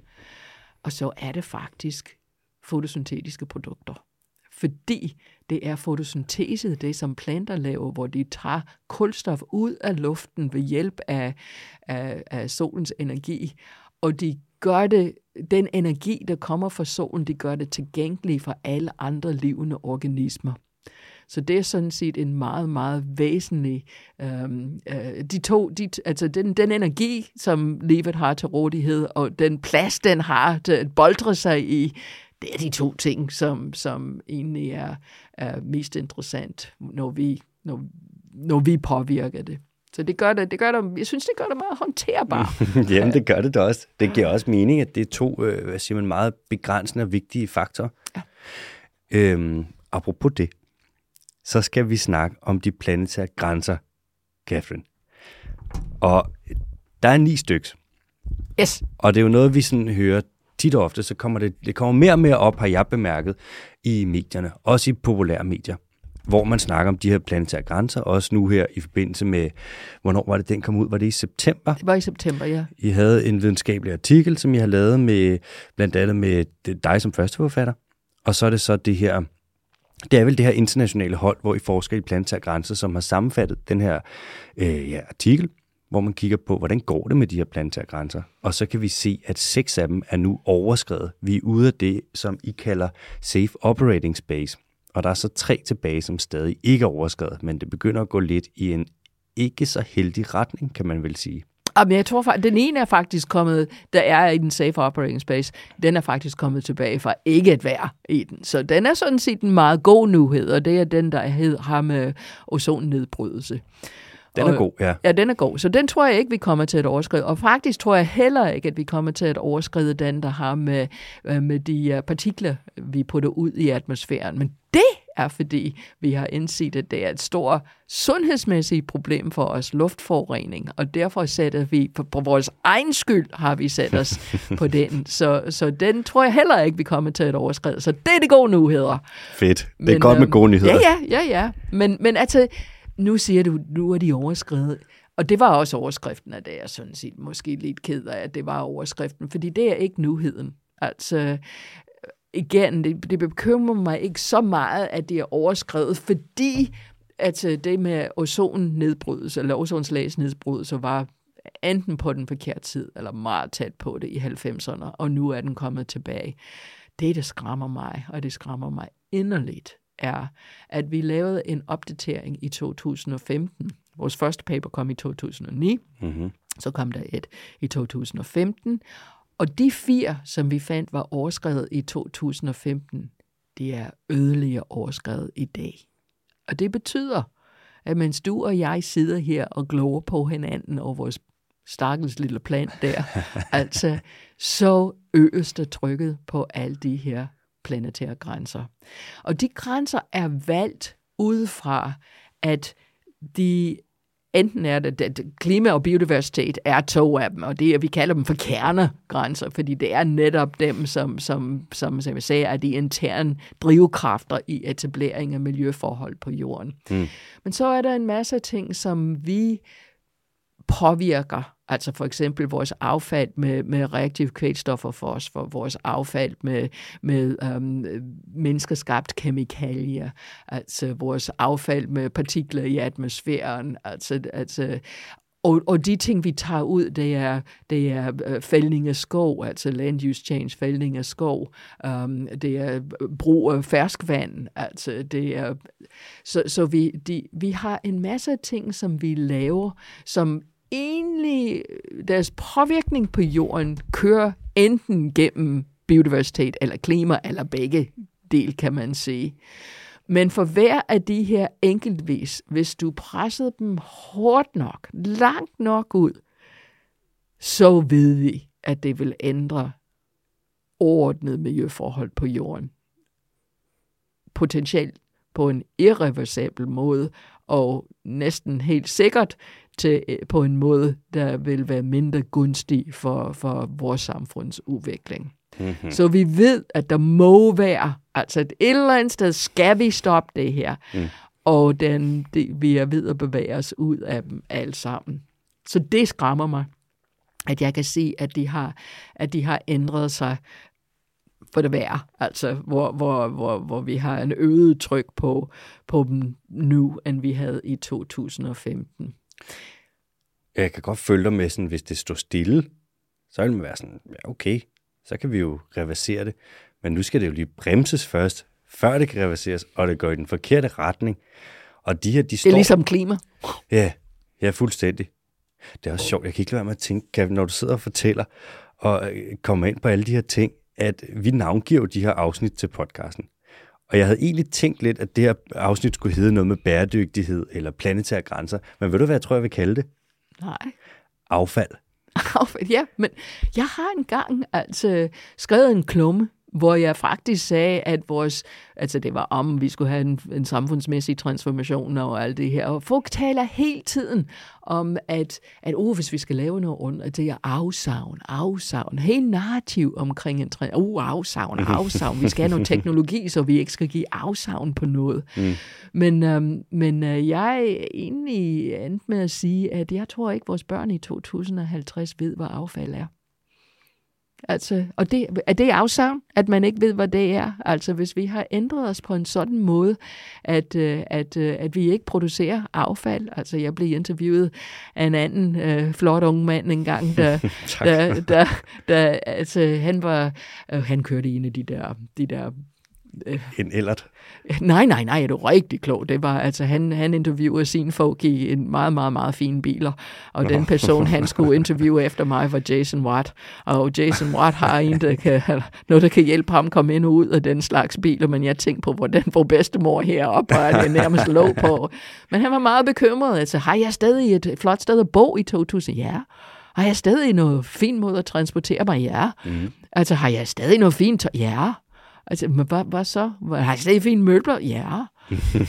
Og så er det faktisk fotosyntetiske produkter. Fordi det er fotosyntese, det som planter laver, hvor de tager kulstof ud af luften ved hjælp af, af, af solens energi, og de gør det, den energi, der kommer fra solen, de gør det tilgængelig for alle andre levende organismer. Så det er sådan set en meget, meget væsentlig, øhm, øh, de to, de, altså den, den energi, som livet har til rådighed, og den plads, den har til at boldre sig i, det er de to ting, som, som egentlig er, er mest interessant, når vi, når, når vi påvirker det. Så det gør det, det gør det, jeg synes, det gør det meget håndterbart. Jamen, det gør det da også. Det giver også mening, at det er to, øh, hvad siger man, meget begrænsende og vigtige faktorer. Ja. Øhm, apropos det, så skal vi snakke om de planetære grænser, Catherine. Og der er ni stykker. Yes. Og det er jo noget, vi sådan hører tit og ofte, så kommer det, det kommer mere og mere op, har jeg bemærket, i medierne, også i populære medier, hvor man snakker om de her planetære grænser, også nu her i forbindelse med, hvornår var det, den kom ud? Var det i september? Det var i september, ja. I havde en videnskabelig artikel, som I har lavet med, blandt andet med dig som førsteforfatter, og så er det så det her, det er vel det her internationale hold, hvor I forsker i planetære grænser, som har sammenfattet den her øh, ja, artikel, hvor man kigger på, hvordan går det med de her planetære grænser. Og så kan vi se, at seks af dem er nu overskrevet. Vi er ude af det, som I kalder safe operating space. Og der er så tre tilbage, som stadig ikke er overskrevet, men det begynder at gå lidt i en ikke så heldig retning, kan man vel sige. Ah, men jeg tror faktisk, den ene er faktisk kommet, der er i den safe operating space, den er faktisk kommet tilbage fra ikke at være i den. Så den er sådan set en meget god nyhed, og det er den, der har med øh, ozonnedbrydelse. Den er og, god, ja. Ja, den er god. Så den tror jeg ikke, vi kommer til at overskride. Og faktisk tror jeg heller ikke, at vi kommer til at overskride den, der har med, øh, med de uh, partikler, vi putter ud i atmosfæren. Men det er, fordi vi har indset, at det er et stort sundhedsmæssigt problem for os, luftforurening, og derfor sætter vi, på, på vores egen skyld har vi sat os på den. Så, så den tror jeg heller ikke, vi kommer til at overskride. Så det er det gode nyheder. Fedt. Det er men, godt med øhm, gode nyheder. Ja, ja, ja, ja. Men, men altså, nu siger du, nu er de overskrevet. Og det var også overskriften af det, jeg sådan set måske lidt ked af, at det var overskriften, fordi det er ikke nyheden. Altså, igen, det, det bekymrer mig ikke så meget, at det er overskrevet, fordi at det med ozonnedbrydelse, eller ozonslags nedbrydelse, var enten på den forkerte tid, eller meget tæt på det i 90'erne, og nu er den kommet tilbage. Det, der skræmmer mig, og det skræmmer mig inderligt, er, at vi lavede en opdatering i 2015. Vores første paper kom i 2009, mm-hmm. så kom der et i 2015, og de fire, som vi fandt var overskrevet i 2015, de er yderligere overskrevet i dag. Og det betyder, at mens du og jeg sidder her og glover på hinanden over vores stakkels lille plant der, altså, så øges der trykket på alle de her planetære grænser. Og de grænser er valgt ud fra, at de enten er det, det klima og biodiversitet er to af dem, og det er, vi kalder dem for kernegrænser, fordi det er netop dem, som, som, som, som jeg sagde, er de interne drivkræfter i etablering af miljøforhold på jorden. Mm. Men så er der en masse ting, som vi påvirker Altså for eksempel vores affald med, med reaktive kvælstof og fosfor, vores affald med, med øhm, menneskeskabt kemikalier, altså vores affald med partikler i atmosfæren, altså, altså og, og de ting, vi tager ud, det er, det er øh, fældning af skov, altså land use change, fældning af skov. Um, det er øh, brug af ferskvand. Altså det er, så så vi, de, vi har en masse ting, som vi laver, som egentlig deres påvirkning på jorden kører enten gennem biodiversitet eller klima, eller begge del, kan man sige. Men for hver af de her enkeltvis, hvis du pressede dem hårdt nok, langt nok ud, så ved vi, at det vil ændre overordnet miljøforhold på jorden. Potentielt på en irreversibel måde, og næsten helt sikkert til, på en måde, der vil være mindre gunstig for, for vores samfunds udvikling. Mm-hmm. Så vi ved, at der må være, altså et eller andet sted skal vi stoppe det her. Mm. Og den, det, vi er ved at bevæge os ud af dem alle sammen. Så det skræmmer mig, at jeg kan se, at de har, at de har ændret sig for det værre, altså hvor, hvor, hvor, hvor vi har en øget tryk på, på dem nu, end vi havde i 2015. Jeg kan godt følge dig med, sådan, hvis det står stille, så vil man være sådan, ja, okay, så kan vi jo reversere det. Men nu skal det jo lige bremses først, før det kan reverseres, og det går i den forkerte retning. Og de her, de står... Det er ligesom klima. Ja, ja, fuldstændig. Det er også sjovt. Jeg kan ikke lade være med at tænke, Kevin, når du sidder og fortæller, og øh, kommer ind på alle de her ting, at vi navngiver de her afsnit til podcasten. Og jeg havde egentlig tænkt lidt, at det her afsnit skulle hedde noget med bæredygtighed eller planetære grænser. Men ved du, hvad jeg tror, jeg vil kalde det? Nej. Affald. ja, men jeg har engang altså skrevet en klumme hvor jeg faktisk sagde, at vores, altså det var om, vi skulle have en, en samfundsmæssig transformation og alt det her. Og folk taler hele tiden om, at, at oh, hvis vi skal lave noget rundt, at det er afsavn, afsavn, helt narrativ omkring en trend. Uh, afsavn, afsavn. Vi skal have noget teknologi, så vi ikke skal give afsavn på noget. Mm. Men, øhm, men øh, jeg er egentlig endt med at sige, at jeg tror ikke, vores børn i 2050 ved, hvad affald er. Altså, og det, er det afsavn, at man ikke ved, hvad det er? Altså, hvis vi har ændret os på en sådan måde, at, øh, at, øh, at vi ikke producerer affald. Altså, jeg blev interviewet af en anden øh, flot ung mand engang, der, der, der, der, altså, han var, øh, han kørte en af de der, de der Øh, en ellert? Nej, nej, nej, det var rigtig klogt. Det var, altså, han, han interviewede sin folk i en meget, meget, meget fin biler, og den person, han skulle interviewe efter mig, var Jason Watt. Og Jason Watt har en, der kan, noget, der kan hjælpe ham komme ind og ud af den slags biler, men jeg tænkte på, hvordan får bedstemor heroppe, og det nærmest lå på. Men han var meget bekymret. Altså, har jeg stadig et flot sted at bo i 2000? Ja. Har jeg stadig noget fin måde at transportere mig? Ja. Mm. Altså, har jeg stadig noget fint? Ja. Altså, men hvad, hvad så? Har jeg stadig fine møbler? Ja.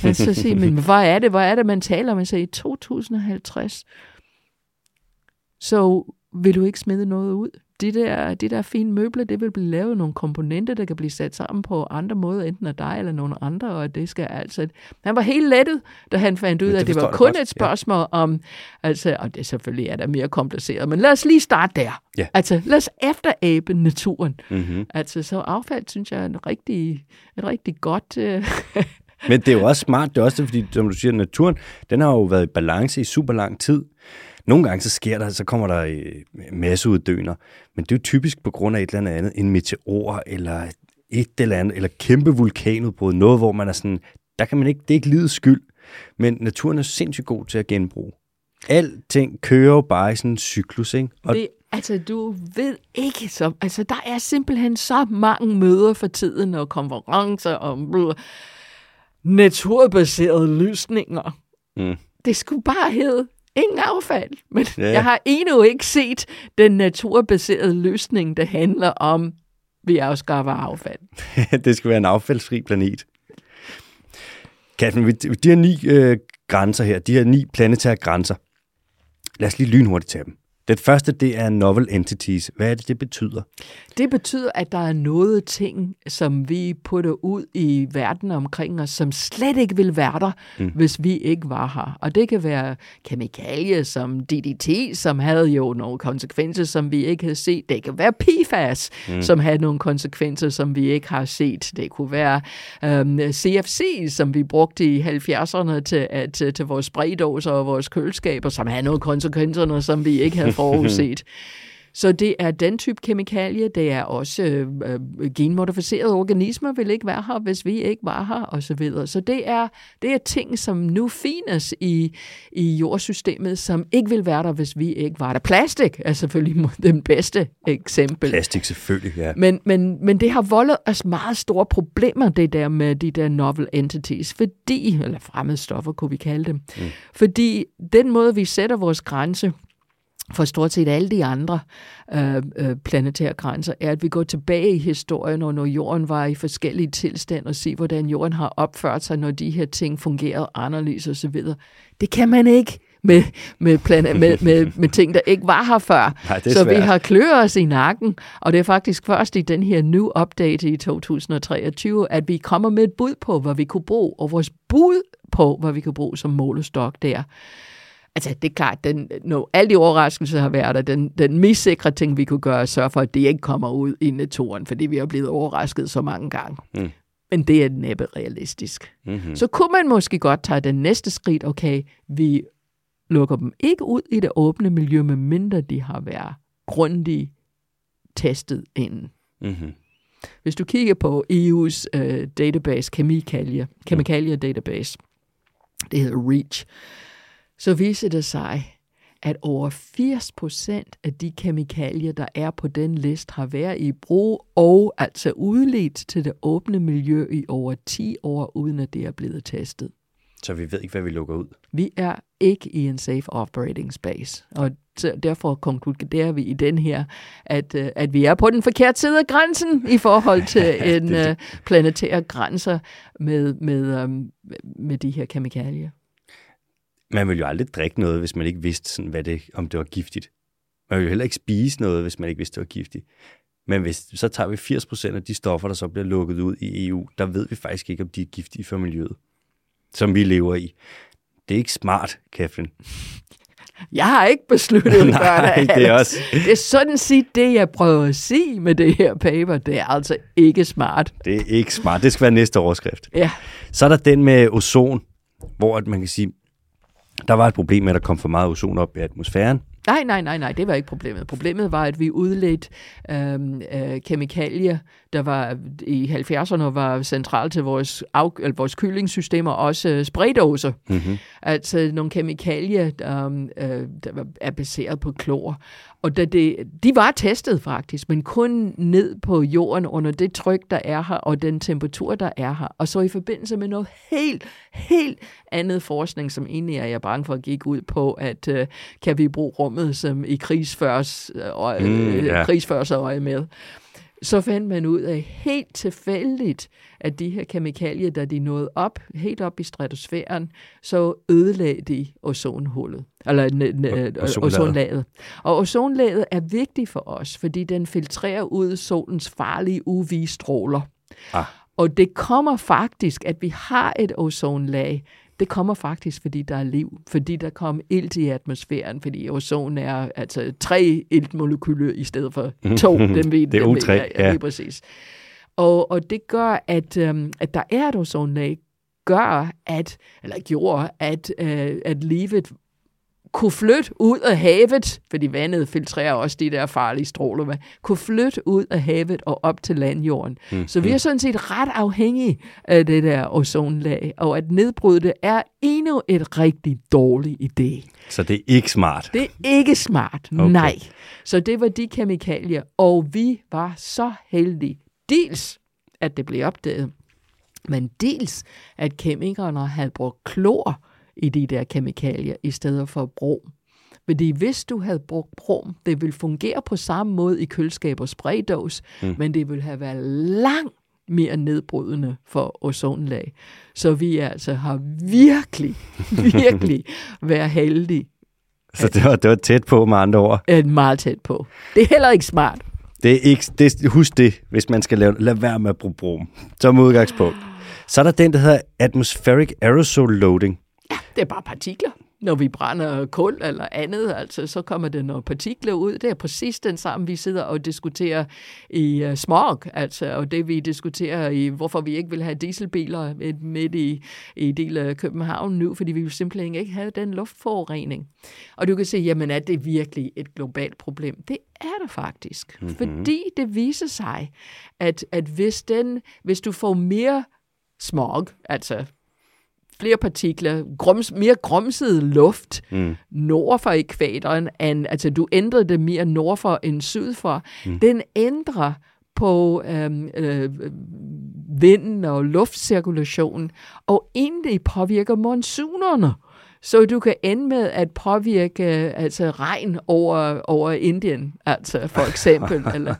Men så siger men hvad er det? Hvad er det, man taler om? Man siger, i 2050, så vil du ikke smide noget ud de der, de der fine møbler, det vil blive lavet nogle komponenter, der kan blive sat sammen på andre måder, enten af dig eller nogen andre, og det skal altså... Han var helt lettet, da han fandt ud af, at det var kun godt. et spørgsmål ja. om... Altså, og det selvfølgelig er der mere kompliceret, men lad os lige starte der. Ja. Altså, lad os efterabe naturen. Mm-hmm. Altså, så affald, synes jeg, er en rigtig, et rigtig godt... Øh, men det er jo også smart, det er også fordi, som du siger, naturen, den har jo været i balance i super lang tid. Nogle gange så sker der, så kommer der øh, masseuddøner, men det er jo typisk på grund af et eller andet, en meteor eller et eller andet, eller kæmpe vulkanudbrud, noget hvor man er sådan, der kan man ikke, det er ikke livets skyld, men naturen er sindssygt god til at genbruge. Alting kører jo bare i sådan en cyklus, ikke? Og det, altså, du ved ikke så... Altså, der er simpelthen så mange møder for tiden, og konferencer og naturbaserede løsninger. Mm. Det skulle bare hedde ingen affald. Men ja. jeg har endnu ikke set den naturbaserede løsning, der handler om, vi afskaffer affald. det skal være en affaldsfri planet. Katrin, de her ni øh, grænser her, de her ni planetære grænser, lad os lige lynhurtigt tage dem. Den første, det er novel entities. Hvad er det, det betyder? Det betyder, at der er noget ting, som vi putter ud i verden omkring os, som slet ikke vil være der, mm. hvis vi ikke var her. Og det kan være kemikalier som DDT, som havde jo nogle konsekvenser, som vi ikke havde set. Det kan være PFAS, mm. som havde nogle konsekvenser, som vi ikke har set. Det kunne være øhm, CFC, som vi brugte i 70'erne til, til, til vores spraydåser og vores kølskaber, som havde nogle konsekvenser, som vi ikke havde forudset. Så det er den type kemikalie. Det er også øh, øh, genmodificerede organismer vil ikke være her, hvis vi ikke var her, og så videre. Så det er, det er ting, som nu findes i, i jordsystemet, som ikke vil være der, hvis vi ikke var der. Plastik er selvfølgelig den bedste eksempel. Plastik selvfølgelig, ja. Men, men, men det har voldet os meget store problemer, det der med de der novel entities, fordi, eller fremmede stoffer kunne vi kalde dem, mm. fordi den måde, vi sætter vores grænse, for stort set alle de andre øh, øh, planetære grænser, er, at vi går tilbage i historien, og når jorden var i forskellige tilstand, og se, hvordan jorden har opført sig, når de her ting fungerede anderledes osv. Det kan man ikke med, med, plan- med, med, med ting, der ikke var her før. Nej, så vi har kløet os i nakken, og det er faktisk først i den her new update i 2023, at vi kommer med et bud på, hvad vi kunne bruge, og vores bud på, hvad vi kan bruge som målestok der, Altså, det er klart, den, når alle de overraskelser har været der, den, den mest sikre ting, vi kunne gøre, er sørge for, at det ikke kommer ud i naturen, fordi vi har blevet overrasket så mange gange. Mm. Men det er næppe realistisk. Mm-hmm. Så kunne man måske godt tage den næste skridt, okay, vi lukker dem ikke ud i det åbne miljø, medmindre de har været grundigt testet inden. Mm-hmm. Hvis du kigger på EU's uh, database, kemikalier, kemikalier database, det hedder REACH, så viser det sig, at over 80 procent af de kemikalier, der er på den liste, har været i brug og altså udledt til det åbne miljø i over 10 år, uden at det er blevet testet. Så vi ved ikke, hvad vi lukker ud? Vi er ikke i en safe operating space, og derfor konkluderer vi i den her, at, øh, at vi er på den forkerte side af grænsen i forhold til en. Øh, planetær grænser med, med, um, med de her kemikalier. Man vil jo aldrig drikke noget, hvis man ikke vidste, sådan, hvad det, om det var giftigt. Man vil jo heller ikke spise noget, hvis man ikke vidste, det var giftigt. Men hvis, så tager vi 80% af de stoffer, der så bliver lukket ud i EU, der ved vi faktisk ikke, om de er giftige for miljøet, som vi lever i. Det er ikke smart, Catherine. Jeg har ikke besluttet at gøre det. er, også... det er sådan set det, jeg prøver at sige med det her paper. Det er altså ikke smart. Det er ikke smart. Det skal være næste overskrift. Ja. Så er der den med ozon, hvor man kan sige, der var et problem med, at der kom for meget ozon op i atmosfæren. Nej, nej, nej, nej, det var ikke problemet. Problemet var, at vi udledte øh, øh, kemikalier, der var i 70'erne var centralt til vores, af, eller vores kyllingssystemer, også øh, spraydåser. Mm-hmm. Altså nogle kemikalier, der, øh, der er baseret på klor. Og da det, de var testet faktisk, men kun ned på jorden under det tryk, der er her, og den temperatur, der er her. Og så i forbindelse med noget helt, helt andet forskning, som egentlig er jeg bange for gik ud på, at uh, kan vi bruge rummet som i krigsførs, øh, mm, yeah. krigsførs øje med så fandt man ud af helt tilfældigt, at de her kemikalier, da de nåede op, helt op i stratosfæren, så ødelagde de ozonhullet, eller ozonlaget. Og ozonlaget er vigtigt for os, fordi den filtrerer ud solens farlige UV-stråler. Ah. Og det kommer faktisk, at vi har et ozonlag, det kommer faktisk, fordi der er liv, fordi der kom ilt i atmosfæren, fordi ozon er altså tre iltmolekyler i stedet for to. Dem vi, det er O3, ja. ja. Lige præcis. Og, og det gør, at, øhm, at der er et ozonlag, gør, at, eller gjorde, at, øh, at livet kunne flytte ud af havet, fordi vandet filtrerer også de der farlige stråler, kunne flytte ud af havet og op til landjorden. Mm. Så vi er sådan set ret afhængige af det der ozonlag, og at nedbryde det er endnu et rigtig dårlig idé. Så det er ikke smart? Det er ikke smart, okay. nej. Så det var de kemikalier, og vi var så heldige, dels at det blev opdaget, men dels at kemikerne havde brugt klor, i de der kemikalier, i stedet for brom. Fordi hvis du havde brugt brom, det ville fungere på samme måde i køleskab og spraydås, mm. men det ville have været langt mere nedbrydende for ozonlag. Så vi altså har virkelig, virkelig været heldige Så det var, det var tæt på med andre ord. Øh, meget tæt på. Det er heller ikke smart. Det er ikke, det, husk det, hvis man skal lave, lade være med at bruge brom. Som udgangspunkt. Så er der den, der hedder atmospheric aerosol loading. Ja, det er bare partikler når vi brænder kul eller andet, altså, så kommer der nogle partikler ud. Det er præcis den samme, vi sidder og diskuterer i uh, smog, altså, og det vi diskuterer i, hvorfor vi ikke vil have dieselbiler midt, midt i, i del af København nu, fordi vi vil simpelthen ikke have den luftforurening. Og du kan se, jamen er det virkelig et globalt problem? Det er det faktisk, mm-hmm. fordi det viser sig, at, at hvis, den, hvis du får mere smog, altså flere partikler, grums, mere grumset luft mm. nord for ekvatoren, end, altså du ændrede det mere nord for end syd for. Mm. Den ændrer på øhm, øh, vinden og luftcirkulationen, og egentlig påvirker monsunerne. Så du kan ende med at påvirke altså regn over, over Indien, altså for eksempel, eller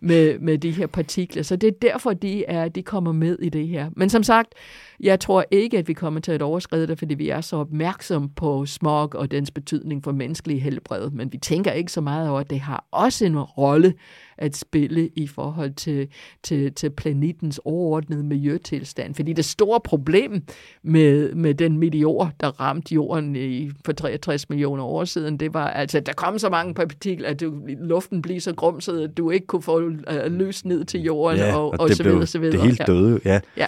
med, med de her partikler. Så det er derfor, de, er, de kommer med i det her. Men som sagt, jeg tror ikke, at vi kommer til at overskride det, fordi vi er så opmærksom på smog og dens betydning for menneskelig helbred. Men vi tænker ikke så meget over, at det har også en rolle at spille i forhold til, til, til planetens overordnede miljøtilstand. Fordi det store problem med, med den meteor, der ramte jorden i, for 63 millioner år siden, det var, altså, at der kom så mange partikler, at du, luften blev så grumset, at du ikke kunne få uh, lys ned til jorden, ja, og, og, og så videre, så videre. Det helt døde, ja. ja.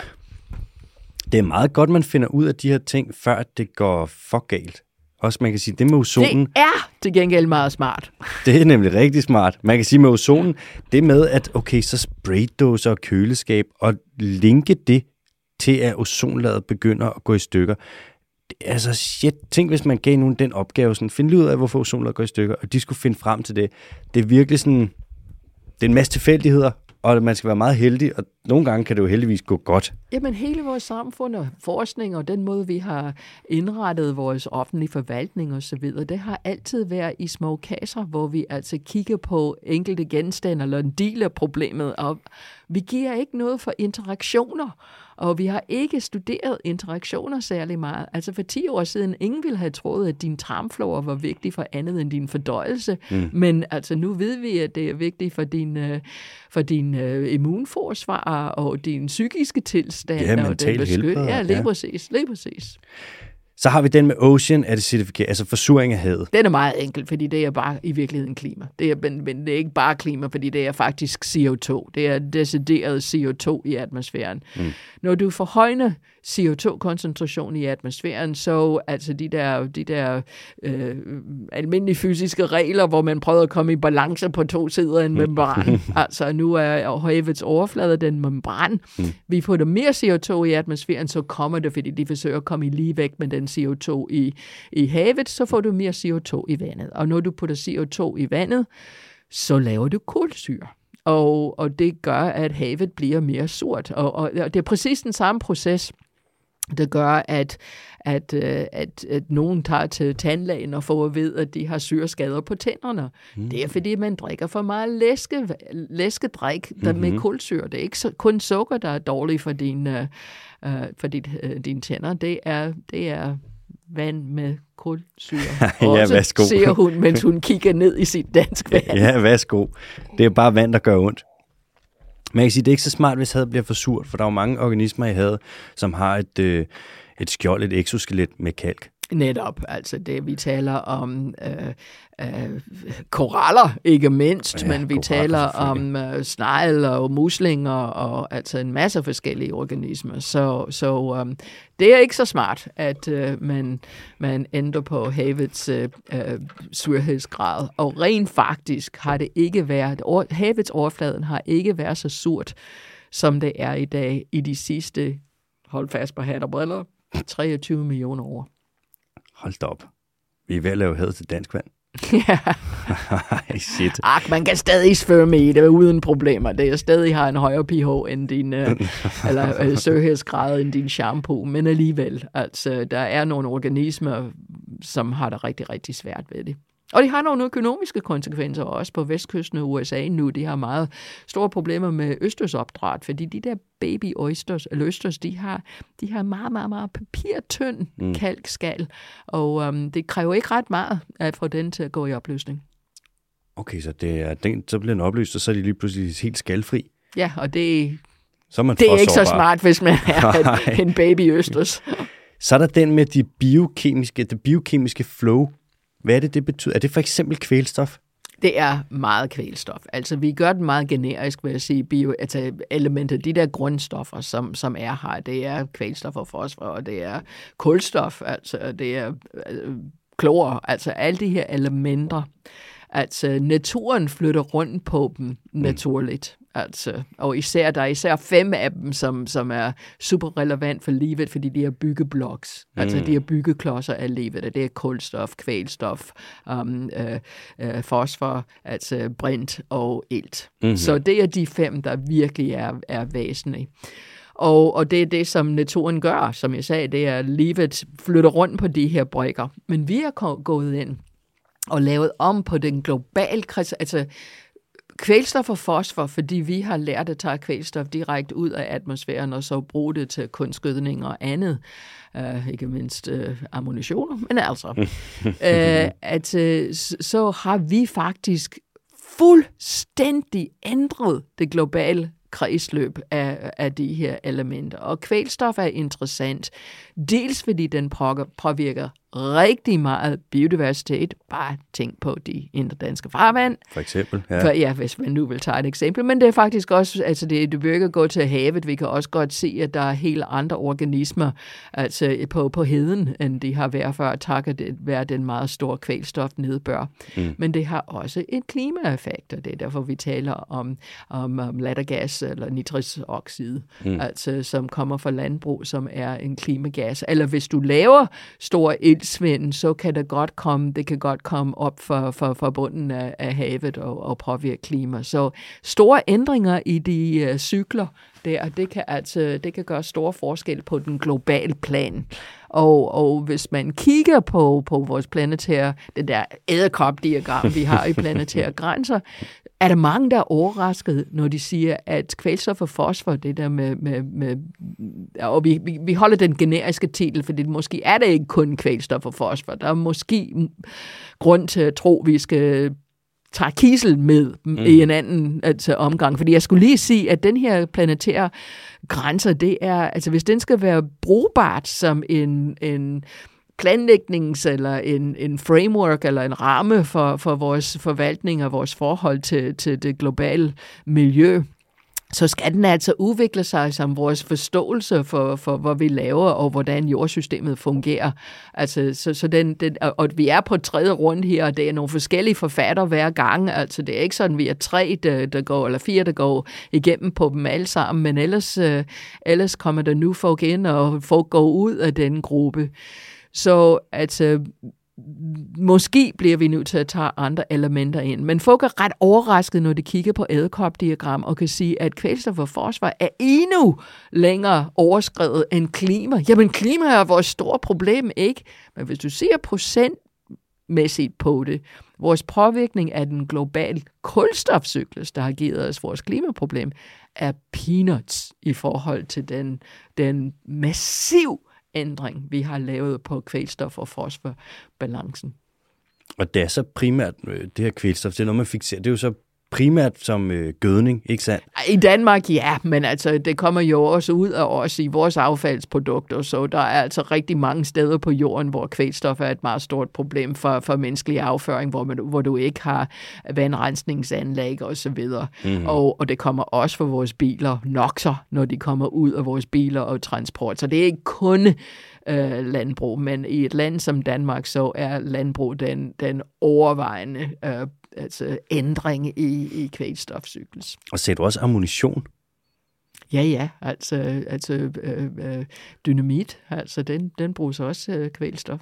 Det er meget godt, man finder ud af de her ting, før det går for galt. Også man kan sige, det med ozonen... Det er til gengæld meget smart. Det er nemlig rigtig smart. Man kan sige med ozonen, det med at, okay, så spraydåser og køleskab, og linke det til, at ozonlaget begynder at gå i stykker. Altså shit, tænk hvis man gav nogen den opgave, sådan, finde ud af, hvorfor ozonlaget går i stykker, og de skulle finde frem til det. Det er virkelig sådan, det er en masse tilfældigheder, og man skal være meget heldig, og nogle gange kan det jo heldigvis gå godt. Jamen hele vores samfund og forskning og den måde, vi har indrettet vores offentlige forvaltning osv., det har altid været i små kasser, hvor vi altså kigger på enkelte genstande eller en del af problemet, og vi giver ikke noget for interaktioner. Og vi har ikke studeret interaktioner særlig meget. Altså for 10 år siden, ingen ville have troet, at din tarmflora var vigtig for andet end din fordøjelse. Mm. Men altså nu ved vi, at det er vigtigt for din, uh, for din uh, immunforsvar og din psykiske tilstand. Ja, og den helbred. Ja, lige ja. præcis. Lige præcis. Så har vi den med ocean acidification, altså forsuring af havet. Den er meget enkel, fordi det er bare i virkeligheden klima. Det er, men, men det er ikke bare klima, fordi det er faktisk CO2. Det er decideret CO2 i atmosfæren. Mm. Når du forhøjner CO2-koncentration i atmosfæren, så altså de der, de der øh, almindelige fysiske regler, hvor man prøver at komme i balance på to sider af en membran. altså nu er havets overflade den membran. Mm. Vi får mere CO2 i atmosfæren, så kommer det, fordi de forsøger at komme i lige væk med den CO2 i, i havet, så får du mere CO2 i vandet. Og når du putter CO2 i vandet, så laver du kulsyre. Og, og det gør, at havet bliver mere surt. Og, og, og det er præcis den samme proces, der gør, at, at, øh, at, at nogen tager til tandlægen og får at vide, at de har syreskader på tænderne. Mm. Det er, fordi man drikker for meget læske, læskedrik der mm-hmm. med kulsyre. Det er ikke så, kun sukker, der er dårligt for, din, uh, for dit, uh, dine tænder. Det er, det er vand med kulsyre. ja, værsgo. siger hun, mens hun kigger ned i sit dansk vand. ja, værsgo. Det er bare vand, der gør ondt. Man kan sige, det er ikke så smart, hvis havet bliver for surt, for der er jo mange organismer i havet, som har et, øh, et skjold, et exoskelet med kalk. Netop, altså det vi taler om øh, øh, koraller, ikke mindst, ja, men vi taler om øh, snegl og muslinger og altså en masse forskellige organismer. Så, så øh, det er ikke så smart, at øh, man, man ændrer på havets øh, øh, surhedsgrad. Og rent faktisk har det ikke været, or, havets overfladen har ikke været så surt, som det er i dag i de sidste, hold fast på hat og briller, 23 millioner år. Hold da op. Vi er ved at lave had til dansk vand. ja. Shit. Ak, man kan stadig svømme i det uden problemer. Det er stadig har en højere pH end din, uh, eller uh, søhedsgrad end din shampoo, men alligevel, altså, der er nogle organismer, som har det rigtig, rigtig svært ved det. Og det har nogle økonomiske konsekvenser også på vestkysten af USA nu. De har meget store problemer med østersopdræt, fordi de der baby oysters, eller østers, de har, de har meget, meget, meget papirtynd mm. kalkskal, og um, det kræver ikke ret meget at få den til at gå i opløsning. Okay, så, det er, den, så bliver den oplyst, og så er de lige pludselig helt skalfri. Ja, og det, så er man det er ikke så smart, hvis man er en baby østers. så er der den med de biokemiske, det biokemiske flow. Hvad er det, det betyder? Er det for eksempel kvælstof? Det er meget kvælstof. Altså, vi gør det meget generisk, vil jeg sige, bio, altså elementer, de der grundstoffer, som, som er her, det er kvælstof og fosfor, og det er kulstof, altså det er øh, klor, altså alle de her elementer. Altså, naturen flytter rundt på dem naturligt. Altså, og især, der er især fem af dem, som, som er super relevant for livet, fordi de er byggebloks. Mm. Altså, de er byggeklodser af livet, og det er kulstof, kvælstof, um, øh, øh, fosfor, altså brint og ilt. Mm-hmm. Så det er de fem, der virkelig er, er væsentlige. Og, og det er det, som naturen gør, som jeg sagde, det er, at livet flytter rundt på de her brikker. Men vi er gået ind og lavet om på den globale altså kvælstof og fosfor, fordi vi har lært at tage kvælstof direkte ud af atmosfæren og så bruge det til kunstgødning og andet. Uh, ikke mindst uh, ammunitioner, men altså. uh, at uh, så har vi faktisk fuldstændig ændret det globale kredsløb af, af de her elementer. Og kvælstof er interessant, dels fordi den påvirker rigtig meget biodiversitet. Bare tænk på de danske farvand. For eksempel, ja. For, ja, hvis man nu vil tage et eksempel. Men det er faktisk også, altså det, det virker gå til havet. Vi kan også godt se, at der er helt andre organismer altså på, på heden, end de har været før, takket det være den meget store kvælstof nedbør. Mm. Men det har også en klimaeffekt, og det er derfor, vi taler om, om, om lattergas eller nitroxid, mm. altså som kommer fra landbrug, som er en klimagas. Eller hvis du laver store ildsvind, så kan det godt komme, det kan godt komme op for, for, for bunden af, af havet og, og påvirke klima. Så store ændringer i de uh, cykler der, det kan altså det kan gøre store forskel på den globale plan. Og, og hvis man kigger på, på vores planetære, det der æderkopdiagram, vi har i planetære grænser, er der mange, der er overrasket, når de siger, at kvælstof og fosfor, det der med, med, med og vi, vi, vi holder den generiske titel, fordi måske er det ikke kun kvælstof og fosfor. Der er måske grund til at tro, at vi skal tage kisel med mm. i en anden altså, omgang. Fordi jeg skulle lige sige, at den her planetære grænser, det er, altså hvis den skal være brugbart som en, en planlægnings- eller en, en framework eller en ramme for, for vores forvaltning og vores forhold til, til det globale miljø, så skal den altså udvikle sig som vores forståelse for, for hvad vi laver, og hvordan jordsystemet fungerer. Altså, så, så den, den, og vi er på tredje rund her, og det er nogle forskellige forfatter hver gang. Altså, det er ikke sådan, vi er tre, der, der går, eller fire, der går igennem på dem alle sammen, men ellers, øh, ellers kommer der nu folk ind, og folk går ud af den gruppe. Så altså, måske bliver vi nødt til at tage andre elementer ind. Men folk er ret overrasket, når de kigger på æderkopdiagram og kan sige, at kvælstof og fosfor er endnu længere overskrevet end klima. Jamen, klima er vores store problem, ikke? Men hvis du ser procentmæssigt på det, vores påvirkning af den globale kulstofcyklus, der har givet os vores klimaproblem, er peanuts i forhold til den, den massiv ændring, vi har lavet på kvælstof- og fosforbalancen. Og det er så primært, øh, det her kvælstof, det er noget, man fixerer. Det er jo så primært som øh, gødning, ikke sandt? I Danmark, ja, men altså, det kommer jo også ud af os i vores affaldsprodukter, så der er altså rigtig mange steder på jorden, hvor kvælstof er et meget stort problem for, for menneskelig afføring, hvor, man, hvor du ikke har vandrensningsanlæg og så videre. Mm. Og, og det kommer også for vores biler, noxer, når de kommer ud af vores biler og transport. Så det er ikke kun øh, landbrug, men i et land som Danmark, så er landbrug den, den overvejende øh, altså ændring i, i kvælstofcyklus. Og ser du også ammunition? Ja, ja, altså, altså øh, øh, dynamit, altså den, den bruges også øh, kvælstof.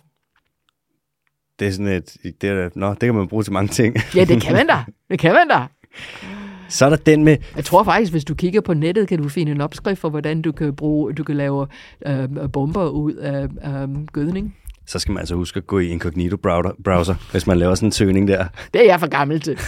Det er sådan et, det, er, nå, det kan man bruge til mange ting. ja, det kan man da, det kan man da. Så er der den med... Jeg tror faktisk, hvis du kigger på nettet, kan du finde en opskrift for, hvordan du kan bruge, du kan lave øh, bomber ud af øh, gødning. Så skal man altså huske at gå i incognito browser, hvis man laver sådan en søgning der. Det er jeg for gammel til.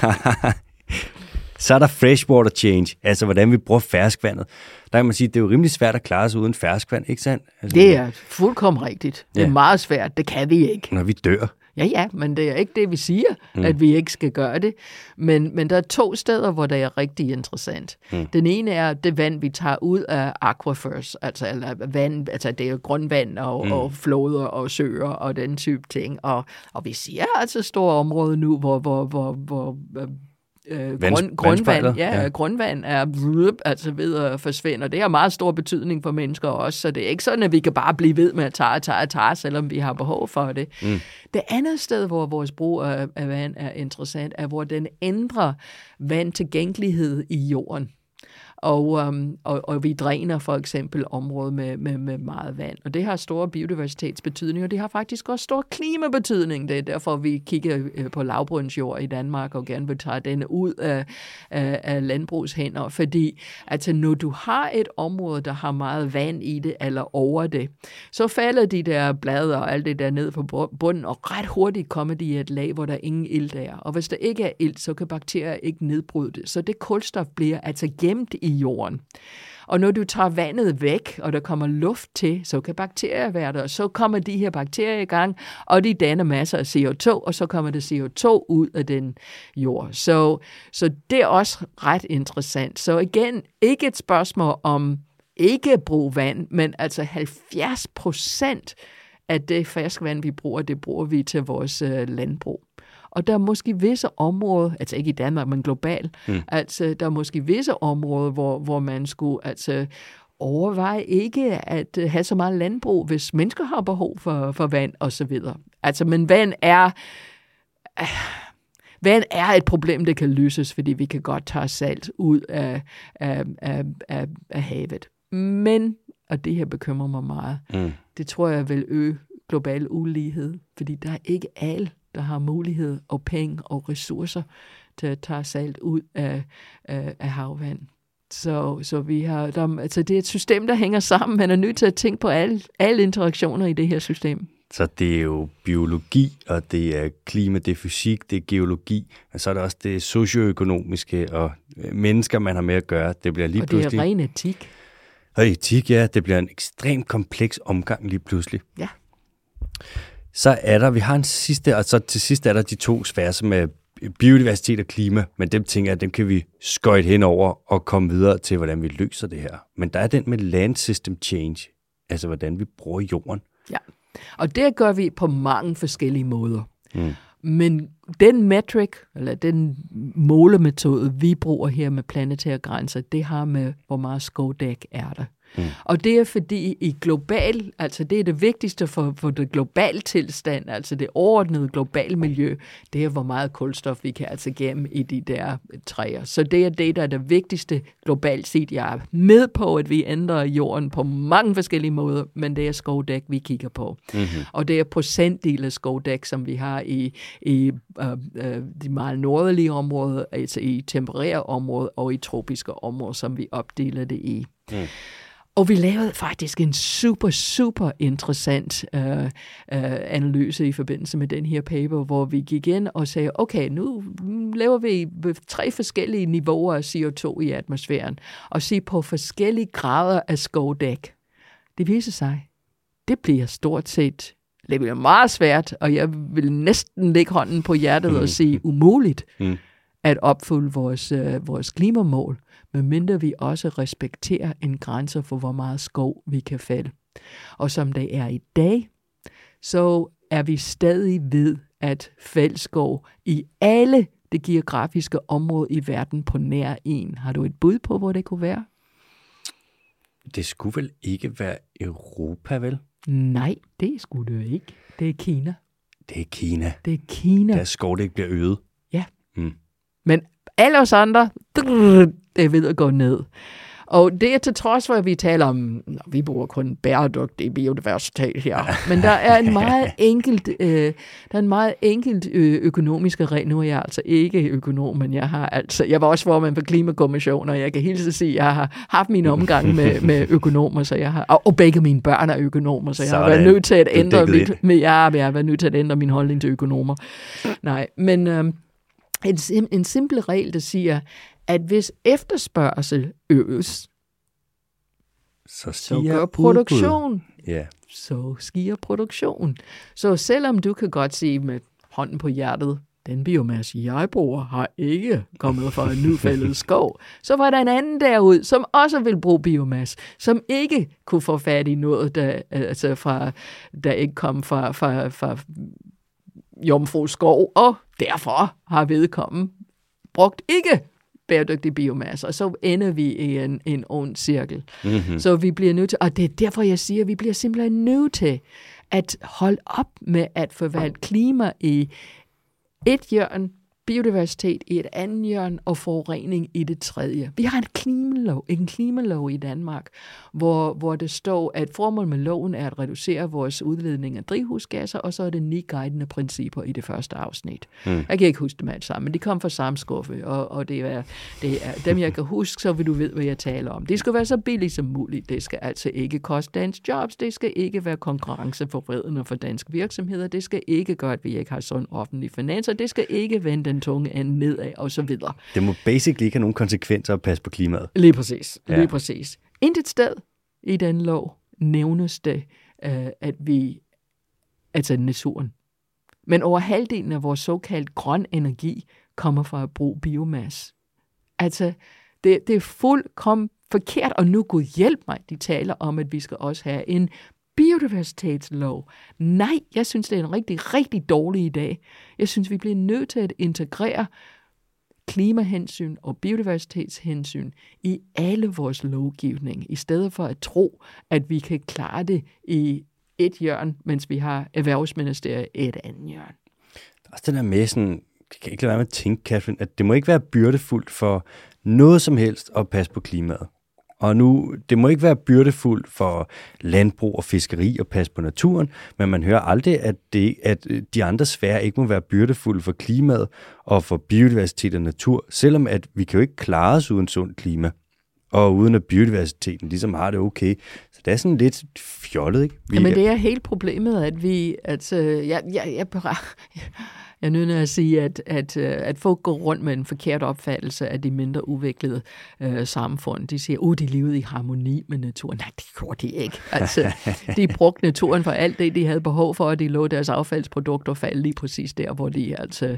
så er der freshwater change, altså hvordan vi bruger ferskvandet. Der kan man sige, at det er jo rimelig svært at klare sig uden ferskvand, ikke sandt? Altså, det er fuldkommen rigtigt. Det er ja. meget svært. Det kan vi ikke. Når vi dør. Ja, ja, men det er ikke det, vi siger, mm. at vi ikke skal gøre det. Men, men der er to steder, hvor det er rigtig interessant. Mm. Den ene er det vand, vi tager ud af aquifers, altså eller vand, altså det er grundvand og, mm. og floder og søer og den type ting. Og, og vi siger altså store områder nu, hvor, hvor, hvor, hvor øh, grund, grundvand, ja, ja. grundvand er altså ved at forsvinde, og det har meget stor betydning for mennesker også, så det er ikke sådan, at vi kan bare blive ved med at tage og tage og tage, selvom vi har behov for det. Mm. Det andet sted, hvor vores brug af, af vand er interessant, er, hvor den ændrer vand tilgængelighed i jorden og, øhm, og, og vi dræner for eksempel området med, med, med meget vand. Og det har stor biodiversitetsbetydning, og det har faktisk også stor klimabetydning. Det er derfor, vi kigger øh, på lavbrundsjord i Danmark og gerne vil tage den ud af, af, af landbrugshænder, fordi altså, når du har et område, der har meget vand i det eller over det, så falder de der blade og alt det der ned på bunden, og ret hurtigt kommer de i et lag, hvor der ingen ilt er. Og hvis der ikke er ilt, så kan bakterier ikke nedbryde det. Så det kulstof bliver altså gemt i jorden. Og når du tager vandet væk, og der kommer luft til, så kan bakterier være der, og så kommer de her bakterier i gang, og de danner masser af CO2, og så kommer der CO2 ud af den jord. Så, så det er også ret interessant. Så igen, ikke et spørgsmål om ikke at bruge vand, men altså 70 procent af det ferskvand, vi bruger, det bruger vi til vores øh, landbrug. Og der er måske visse områder, altså ikke i Danmark, men globalt, mm. altså der er måske visse områder, hvor, hvor man skulle altså overveje ikke at øh, have så meget landbrug, hvis mennesker har behov for, for vand og så videre. Altså, men vand er... Øh, vand er et problem, der kan løses, fordi vi kan godt tage salt ud af, af, af, af, af havet. Men, og det her bekymrer mig meget, mm. det tror jeg vil øge global ulighed, fordi der er ikke alle, der har mulighed og penge og ressourcer til at tage salt ud af, af, af havvand. Så, så vi har, der, altså det er et system, der hænger sammen. Man er nødt til at tænke på alle, alle interaktioner i det her system. Så det er jo biologi, og det er klima, det er fysik, det er geologi, og så er det også det socioøkonomiske og øh, mennesker, man har med at gøre. Det bliver lige og det pludselig... er ren etik. Og etik, ja, det bliver en ekstremt kompleks omgang lige pludselig. Ja. Så er der, vi har en sidste, og så til sidst er der de to sfærer, som er biodiversitet og klima, men dem tænker jeg, dem kan vi skøjte hen over og komme videre til, hvordan vi løser det her. Men der er den med land system change, altså hvordan vi bruger jorden. Ja, og det gør vi på mange forskellige måder. Mm. Men den metric, eller den målemetode, vi bruger her med planetære grænser, det har med, hvor meget skovdæk er der. Mm. Og det er fordi i global, altså det er det vigtigste for, for det globale tilstand, altså det overordnede globale miljø, det er hvor meget kulstof vi kan altså gemme i de der træer. Så det er det, der er det vigtigste globalt set. Jeg er med på, at vi ændrer jorden på mange forskellige måder, men det er skovdæk, vi kigger på. Mm-hmm. Og det er procentdel af skovdæk, som vi har i, i uh, uh, de meget nordlige områder, altså i tempererede områder og i tropiske områder, som vi opdeler det i. Mm. Og vi lavede faktisk en super, super interessant øh, øh, analyse i forbindelse med den her paper, hvor vi gik ind og sagde, okay, nu laver vi tre forskellige niveauer af CO2 i atmosfæren, og se på forskellige grader af skovdæk. Det viser sig, det bliver stort set det bliver meget svært, og jeg vil næsten lægge hånden på hjertet og sige umuligt mm. At opfylde vores, øh, vores klimamål medmindre vi også respekterer en grænse for, hvor meget skov vi kan fælde. Og som det er i dag, så er vi stadig ved, at fældskov i alle det geografiske område i verden på nær en. Har du et bud på, hvor det kunne være? Det skulle vel ikke være Europa, vel? Nej, det skulle det ikke. Det er Kina. Det er Kina. Det er Kina. Der skov, det ikke bliver øget. Ja. Mm. Men alle os andre, det er ved at gå ned. Og det er til trods for, at vi taler om, at vi bruger kun bæredygtig biodiversitet her. Men der er en meget enkelt, øh, der er en meget enkelt øh, økonomiske regel. Nu er jeg altså ikke økonom, men jeg har altså, jeg var også formand for Klimakommissionen, og jeg kan hilse sige, at jeg har haft min omgang med, med økonomer, så jeg har, og, og begge mine børn er økonomer, så jeg har været nødt til at ændre mit, med, ja, jeg har været nødt til at ændre min holdning til økonomer. Nej, men øh, en, en simpel regel, der siger, at hvis efterspørgsel øges, så, så gør produktion. Ja. Så stiger produktion. Så selvom du kan godt sige med hånden på hjertet, den biomasse, jeg bruger, har ikke kommet fra en nyfældet skov. Så var der en anden derud, som også vil bruge biomasse, som ikke kunne få fat i noget, der, altså fra, der ikke kom fra, fra, fra jomfru skov, og derfor har vedkommen brugt ikke bæredygtig biomasse, og så ender vi i en, en ond cirkel. Mm-hmm. Så vi bliver nødt til, og det er derfor, jeg siger, at vi bliver simpelthen nødt til at holde op med at forvalte klima i et hjørne, biodiversitet i et andet hjørne og forurening i det tredje. Vi har en klimalov, en klimalov i Danmark, hvor, hvor det står, at formålet med loven er at reducere vores udledning af drivhusgasser, og så er det ni guidende principper i det første afsnit. Mm. Jeg kan ikke huske dem alt sammen, men de kom fra samme skuffe, og, og det, er, det er dem, jeg kan huske, så vil du vide, hvad jeg taler om. Det skal være så billigt som muligt. Det skal altså ikke koste dansk jobs. Det skal ikke være konkurrenceforvridende for danske virksomheder. Det skal ikke gøre, at vi ikke har sådan offentlige finanser. Det skal ikke vende den tunge ende nedad, og så videre. Det må basically ikke have nogen konsekvenser at passe på klimaet. Lige præcis. Ja. Lige præcis. Intet sted i den lov nævnes det, øh, at vi, altså naturen. Men over halvdelen af vores såkaldt grøn energi kommer fra at bruge biomasse. Altså, det, det er fuldkommen forkert, og nu Gud hjælp mig, de taler om, at vi skal også have en biodiversitetslov. Nej, jeg synes, det er en rigtig, rigtig dårlig idé. Jeg synes, vi bliver nødt til at integrere klimahensyn og biodiversitetshensyn i alle vores lovgivning, i stedet for at tro, at vi kan klare det i et hjørne, mens vi har erhvervsministeriet i et andet hjørne. Der er også den der med sådan, jeg kan ikke lade være med at tænke, Catherine, at det må ikke være byrdefuldt for noget som helst at passe på klimaet. Og nu, det må ikke være byrdefuldt for landbrug og fiskeri at passe på naturen, men man hører aldrig, at, det, at de andre sfære ikke må være byrdefulde for klimaet og for biodiversitet og natur, selvom at vi kan jo ikke klare os uden sund klima, og uden at biodiversiteten ligesom har det okay. Så det er sådan lidt fjollet, ikke? Vi, Jamen det er helt problemet, at vi, at, øh, jeg, jeg, jeg, bare, jeg nødner at sige, at, at, øh, at folk går rundt med en forkert opfattelse af de mindre udviklede øh, samfund. De siger, at uh, de levede i harmoni med naturen. Nej, det gjorde de ikke. Altså, de brugte naturen for alt det, de havde behov for, og de lå deres affaldsprodukter falde lige præcis der, hvor de, altså,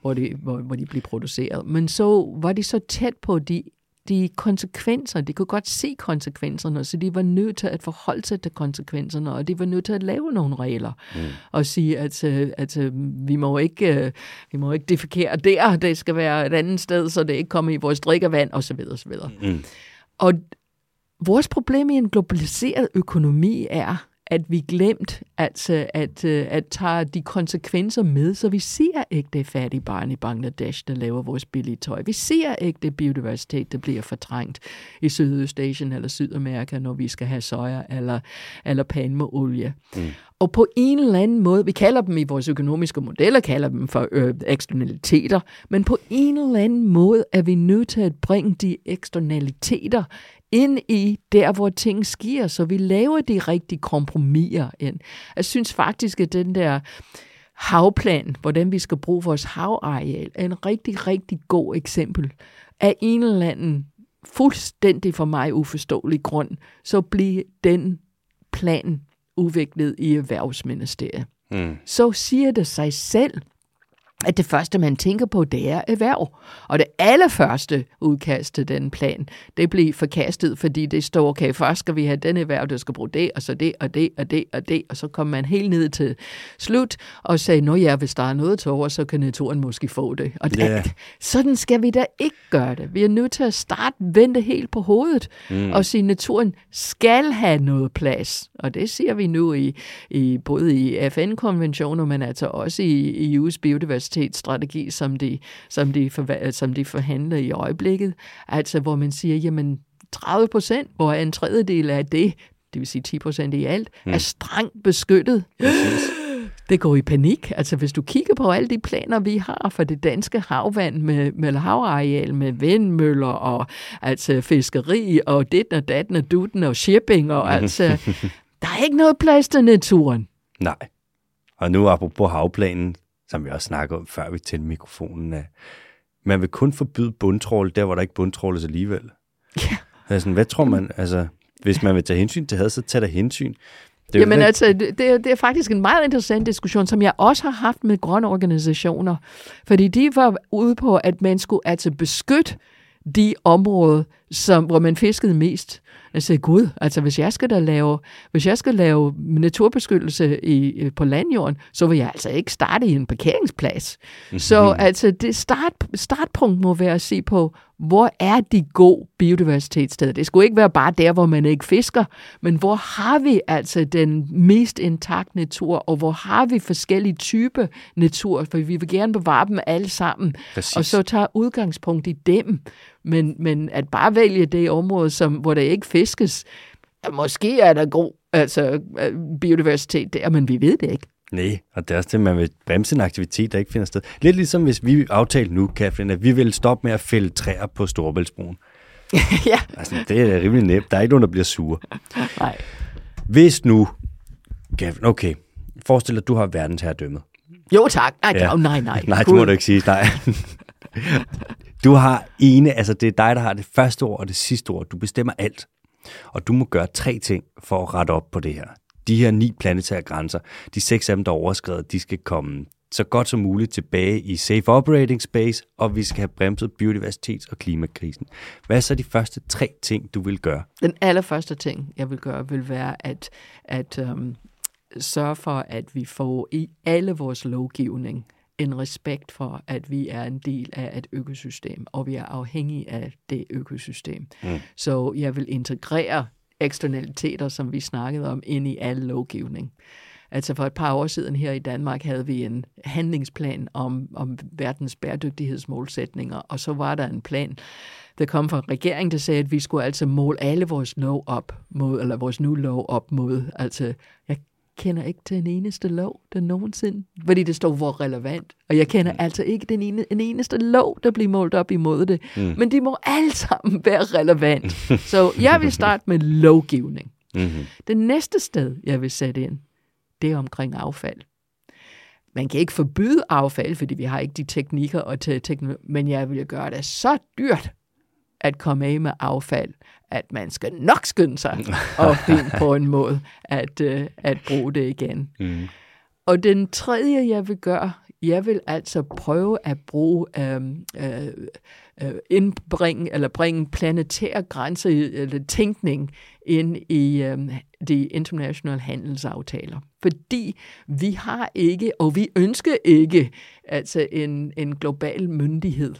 hvor de, hvor, hvor de blev produceret. Men så var de så tæt på de de konsekvenser, de kunne godt se konsekvenserne, så de var nødt til at forholde sig til konsekvenserne, og de var nødt til at lave nogle regler, mm. og sige, at, øh, at øh, vi må ikke, øh, vi må ikke defekere der, det skal være et andet sted, så det ikke kommer i vores drikkevand, osv. osv. Mm. Og vores problem i en globaliseret økonomi er, at vi glemt altså, at, øh, at tage de konsekvenser med, så vi ser ikke det fattige barn i Bangladesh, der laver vores billige tøj. Vi ser ikke det biodiversitet, der bliver fortrængt i Sydøstasien eller Sydamerika, når vi skal have soja eller, eller palmeolie. Mm. Og på en eller anden måde, vi kalder dem i vores økonomiske modeller, kalder dem for øh, eksternaliteter, men på en eller anden måde er vi nødt til at bringe de eksternaliteter ind i der, hvor ting sker, så vi laver de rigtige kompromiser ind. Jeg synes faktisk, at den der havplan, hvordan vi skal bruge vores havareal, er en rigtig, rigtig god eksempel af en eller anden fuldstændig for mig uforståelig grund, så bliver den plan udviklet i Erhvervsministeriet. Mm. Så siger det sig selv, at det første, man tænker på, det er erhverv. Og det allerførste udkast til den plan, det blev forkastet, fordi det står, okay, først skal vi have den erhverv, der skal bruge det, og så det, og det, og det, og det, og så kommer man helt ned til slut og sagde, nå ja, hvis der er noget til over, så kan naturen måske få det. Og det, yeah. sådan skal vi da ikke gøre det. Vi er nødt til at starte, vente helt på hovedet, mm. og sige, at naturen skal have noget plads. Og det siger vi nu i, i både i FN-konventioner, men altså også i, i EU's biodiversitet biodiversitetsstrategi, som de, som, de for, som de forhandler i øjeblikket. Altså, hvor man siger, jamen, 30 procent, hvor en tredjedel af det, det vil sige 10 procent i alt, mm. er strengt beskyttet. Det går i panik. Altså hvis du kigger på alle de planer, vi har for det danske havvand med, med havareal, med vindmøller og altså fiskeri og dit og datten og dutten og shipping og altså, der er ikke noget plads til naturen. Nej. Og nu apropos havplanen, som vi også snakkede om, før vi tændte mikrofonen, at man vil kun forbyde bundtrål, der hvor der ikke bundtråles alligevel. Ja. Altså, hvad tror man, altså, hvis man vil tage hensyn til had, så tager der hensyn. Det Jamen ikke... altså, det er, det er faktisk en meget interessant diskussion, som jeg også har haft med grønne organisationer. Fordi de var ude på, at man skulle altså beskytte de områder, som, hvor man fiskede mest. Jeg sagde, gud, altså hvis jeg skal da lave, hvis jeg skal lave naturbeskyttelse i, på landjorden, så vil jeg altså ikke starte i en parkeringsplads. Mm-hmm. Så altså det start, startpunkt må være at se på, hvor er de gode biodiversitetssteder? Det skulle ikke være bare der, hvor man ikke fisker, men hvor har vi altså den mest intakt natur, og hvor har vi forskellige typer natur, for vi vil gerne bevare dem alle sammen, Præcis. og så tage udgangspunkt i dem. Men, men at bare vælge det område, som, hvor der ikke fiskes, måske er der god altså, øh, biodiversitet der, men vi ved det ikke. Nej, og det er også det, man vil bremse en aktivitet, der ikke finder sted. Lidt ligesom hvis vi aftalte nu, Kathleen, at vi vil stoppe med at fælde træer på Storebæltsbroen. ja. Altså, det er rimelig nemt. Der er ikke nogen, der bliver sure. Nej. Hvis nu, Kathleen, okay, forestil dig, at du har verdensherredømmet. Jo tak. Nej, ja. nej, nej. Nej, det må du ikke sige. Nej. Du har ene, altså det er dig, der har det første ord og det sidste ord. Du bestemmer alt. Og du må gøre tre ting for at rette op på det her. De her ni planetære grænser, de seks af dem, der er overskrevet, de skal komme så godt som muligt tilbage i safe operating space, og vi skal have bremset biodiversitets- og klimakrisen. Hvad er så de første tre ting, du vil gøre? Den allerførste ting, jeg vil gøre, vil være at, at um, sørge for, at vi får i alle vores lovgivning en respekt for, at vi er en del af et økosystem, og vi er afhængige af det økosystem. Mm. Så jeg vil integrere eksternaliteter, som vi snakkede om, ind i al lovgivning. Altså for et par år siden her i Danmark havde vi en handlingsplan om, om verdens bæredygtighedsmålsætninger, og så var der en plan, der kom fra regeringen, der sagde, at vi skulle altså måle alle vores lov op mod, eller vores nu lov op mod, altså jeg kender ikke til en eneste lov, der nogensinde, fordi det står, hvor relevant. Og jeg kender mm. altså ikke den ene, en eneste lov, der bliver målt op imod det. Mm. Men de må alle sammen være relevant. Så jeg vil starte med lovgivning. Mm-hmm. Det næste sted, jeg vil sætte ind, det er omkring affald. Man kan ikke forbyde affald, fordi vi har ikke de teknikker og te- teknologi, men jeg vil gøre det så dyrt at komme af med affald, at man skal nok skynde sig og finde på en måde at, uh, at bruge det igen. Mm. Og den tredje, jeg vil gøre, jeg vil altså prøve at bruge øhm, øh, øh, indbringe eller bringe planetære grænser eller tænkning ind i øh, de internationale handelsaftaler. Fordi vi har ikke, og vi ønsker ikke, altså en, en global myndighed.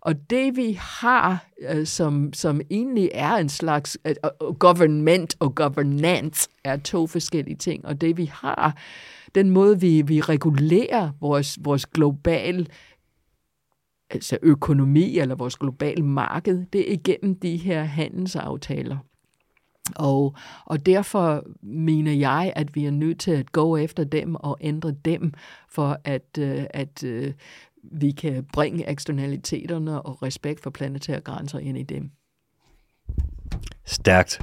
Og det vi har, øh, som, som egentlig er en slags øh, government og governance, er to forskellige ting. Og det vi har, den måde vi, vi regulerer vores, vores globale altså økonomi eller vores globale marked, det er igennem de her handelsaftaler. Og, og derfor mener jeg, at vi er nødt til at gå efter dem og ændre dem, for at, øh, at øh, vi kan bringe eksternaliteterne og respekt for planetære grænser ind i dem. Stærkt.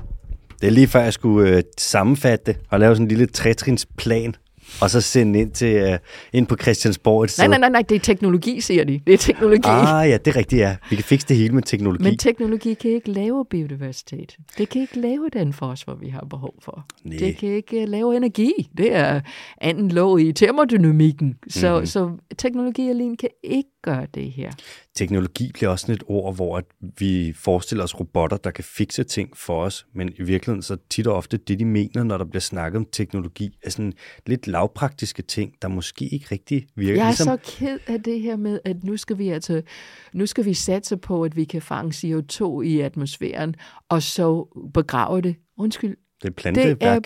Det er lige før, jeg skulle øh, sammenfatte det og lave sådan en lille trætrinsplan og så sende ind, til, uh, ind på Christiansborg et sted. Nej, nej, nej, nej, det er teknologi, siger de. Det er teknologi. Ah ja, det er rigtigt, ja. Vi kan fikse det hele med teknologi. Men teknologi kan ikke lave biodiversitet. Det kan ikke lave den fosfor, vi har behov for. Nee. Det kan ikke uh, lave energi. Det er anden lov i termodynamikken. Så, mm-hmm. så teknologi alene kan ikke gøre det her. Teknologi bliver også sådan et ord, hvor vi forestiller os robotter, der kan fikse ting for os, men i virkeligheden så tit og ofte det, de mener, når der bliver snakket om teknologi, er sådan lidt lavpraktiske ting, der måske ikke rigtig virker. Jeg er ligesom... så ked af det her med, at nu skal vi altså, nu skal vi satse på, at vi kan fange CO2 i atmosfæren, og så begrave det. Undskyld. Det er planteværk. Det er,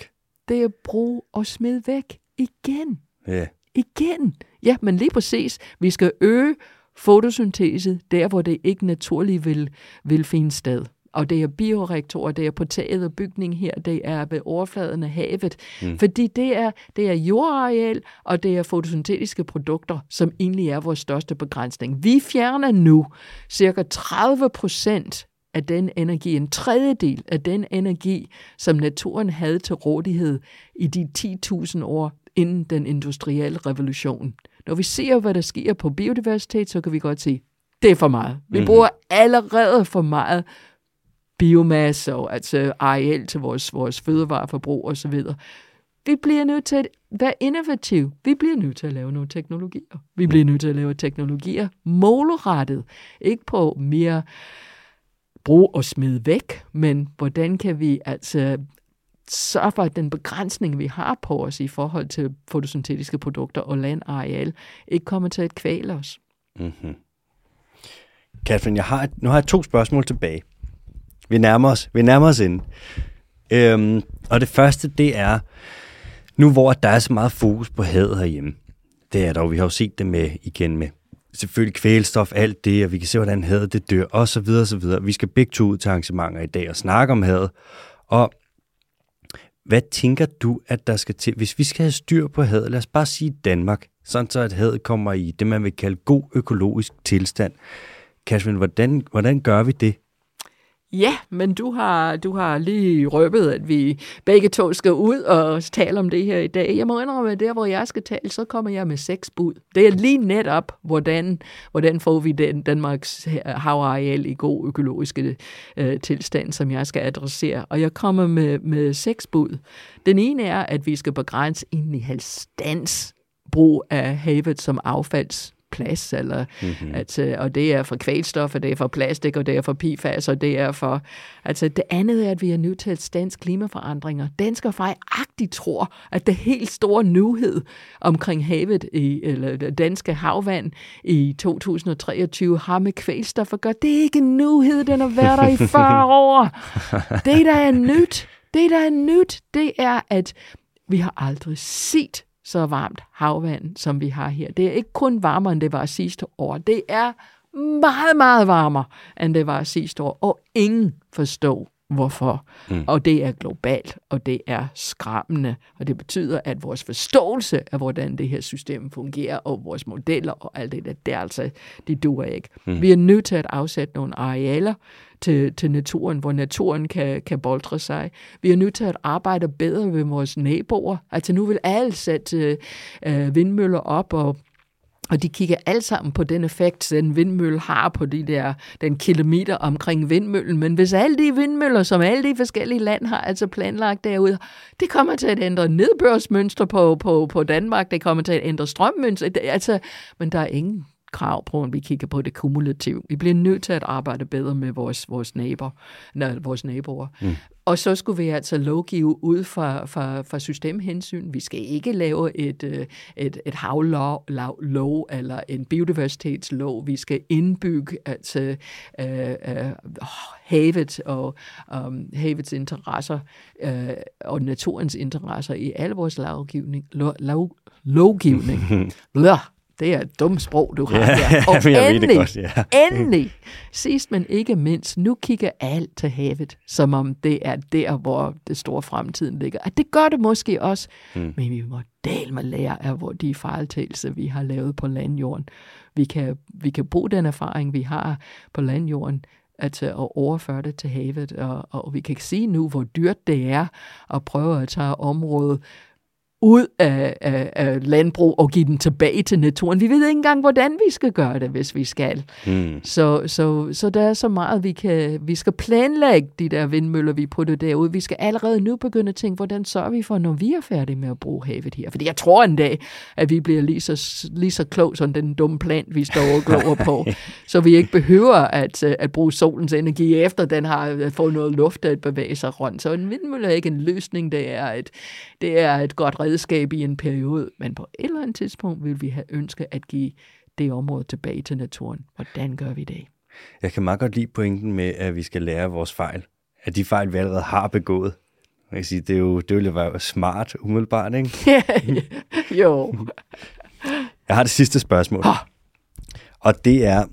det er brug og smid væk igen. Ja. Igen. Ja, men lige præcis. Vi skal øge fotosyntese der, hvor det ikke naturligt vil, vil finde sted. og det er bioreaktorer, det er på taget af bygning her, det er ved overfladen af havet, mm. fordi det er, det er jordareal, og det er fotosyntetiske produkter, som egentlig er vores største begrænsning. Vi fjerner nu cirka 30 procent af den energi, en tredjedel af den energi, som naturen havde til rådighed i de 10.000 år inden den industrielle revolution. Når vi ser, hvad der sker på biodiversitet, så kan vi godt se, det er for meget. Vi mm. bruger allerede for meget biomasse og altså areal til vores, vores fødevareforbrug osv. Vi bliver nødt til at være innovative. Vi bliver nødt til at lave nogle teknologier. Vi bliver nødt til at lave teknologier målrettet. Ikke på mere brug og smide væk, men hvordan kan vi altså sørge for, at den begrænsning, vi har på os i forhold til fotosyntetiske produkter og landareal, ikke kommer til at kvæle os. Mm-hmm. Catherine, jeg har, nu har jeg to spørgsmål tilbage. Vi nærmer os, vi nærmer os ind. Øhm, og det første, det er, nu hvor der er så meget fokus på had herhjemme, det er der jo, vi har jo set det med igen med selvfølgelig kvælstof, alt det, og vi kan se, hvordan hadet det dør, og så videre, og så videre. Vi skal begge to ud til arrangementer i dag og snakke om hadet. Og hvad tænker du, at der skal til, hvis vi skal have styr på hadet, lad os bare sige Danmark, sådan så at hadet kommer i det, man vil kalde god økologisk tilstand. Kasper, hvordan, hvordan gør vi det? Ja, men du har, du har lige røbet, at vi begge to skal ud og tale om det her i dag. Jeg må indrømme, at der, hvor jeg skal tale, så kommer jeg med seks bud. Det er lige netop, hvordan, hvordan får vi den Danmarks havareal i god økologiske øh, tilstand, som jeg skal adressere. Og jeg kommer med, med seks bud. Den ene er, at vi skal begrænse ind i halvstands brug af havet som affalds plads, eller mm-hmm. at, øh, og det er for kvælstof, og det er for plastik, og det er for PFAS, og det er for... Altså det andet er, at vi er nødt til at stands klimaforandringer. Danskere fejagtigt tror, at det helt store nyhed omkring havet, i, eller danske havvand i 2023 har med kvælstof at gøre. Det er ikke en nyhed, den har været der i 40 år. Det, der er nyt, det, der er nyt, det er, at vi har aldrig set så varmt havvand, som vi har her. Det er ikke kun varmere, end det var sidste år. Det er meget, meget varmere, end det var sidste år. Og ingen forstår, hvorfor. Mm. Og det er globalt, og det er skræmmende. Og det betyder, at vores forståelse af, hvordan det her system fungerer, og vores modeller og alt det der, det er altså, det duer ikke. Mm. Vi er nødt til at afsætte nogle arealer til, til naturen, hvor naturen kan, kan boldre sig. Vi er nødt til at arbejde bedre med vores naboer. Altså nu vil alle sætte øh, vindmøller op og og de kigger alle sammen på den effekt, den vindmølle har på de der, den kilometer omkring vindmøllen. Men hvis alle de vindmøller, som alle de forskellige land har altså planlagt derude, det kommer til at ændre nedbørsmønster på, på, på Danmark, det kommer til at ændre strømmønster. Altså, men der er ingen krav på, at vi kigger på det kumulativt. Vi bliver nødt til at arbejde bedre med vores, vores, naboer, nej, vores naboer. Mm. Og så skulle vi altså lovgive ud fra, fra, fra systemhensyn. Vi skal ikke lave et, øh, et, et havlov lov, eller en biodiversitetslov. Vi skal indbygge altså, øh, øh, havet og um, havets interesser øh, og naturens interesser i al vores lovgivning. Lov, lov, lovgivning. Det er et dumt sprog, du har ja, der. Og endelig, godt, ja. endelig, sidst men ikke mindst, nu kigger alt til havet, som om det er der, hvor det store fremtiden ligger. At det gør det måske også, mm. men vi må del med lære af hvor de fejltagelser, vi har lavet på landjorden. Vi kan, vi kan bruge den erfaring, vi har på landjorden, at, at overføre det til havet, og, og vi kan se nu, hvor dyrt det er at prøve at tage området ud af, af, af landbrug og give den tilbage til naturen. Vi ved ikke engang, hvordan vi skal gøre det, hvis vi skal. Mm. Så, så, så der er så meget, vi kan... Vi skal planlægge de der vindmøller, vi putter derude. Vi skal allerede nu begynde at tænke, hvordan sørger vi for, når vi er færdige med at bruge havet her? Fordi jeg tror en dag, at vi bliver lige så, lige så klog som den dumme plan, vi står og glor på. så vi ikke behøver at, at bruge solens energi efter, den har fået noget luft at bevæge sig rundt. Så en vindmølle er ikke en løsning, det er et, det er et godt redskab redskab i en periode, men på et eller andet tidspunkt vil vi have ønsket at give det område tilbage til naturen. Hvordan gør vi det? Jeg kan meget godt lide pointen med, at vi skal lære vores fejl. At de fejl, vi allerede har begået. Jeg kan sige, det, er jo, det vil jo være smart umiddelbart, ikke? jo. Jeg har det sidste spørgsmål. Og det er,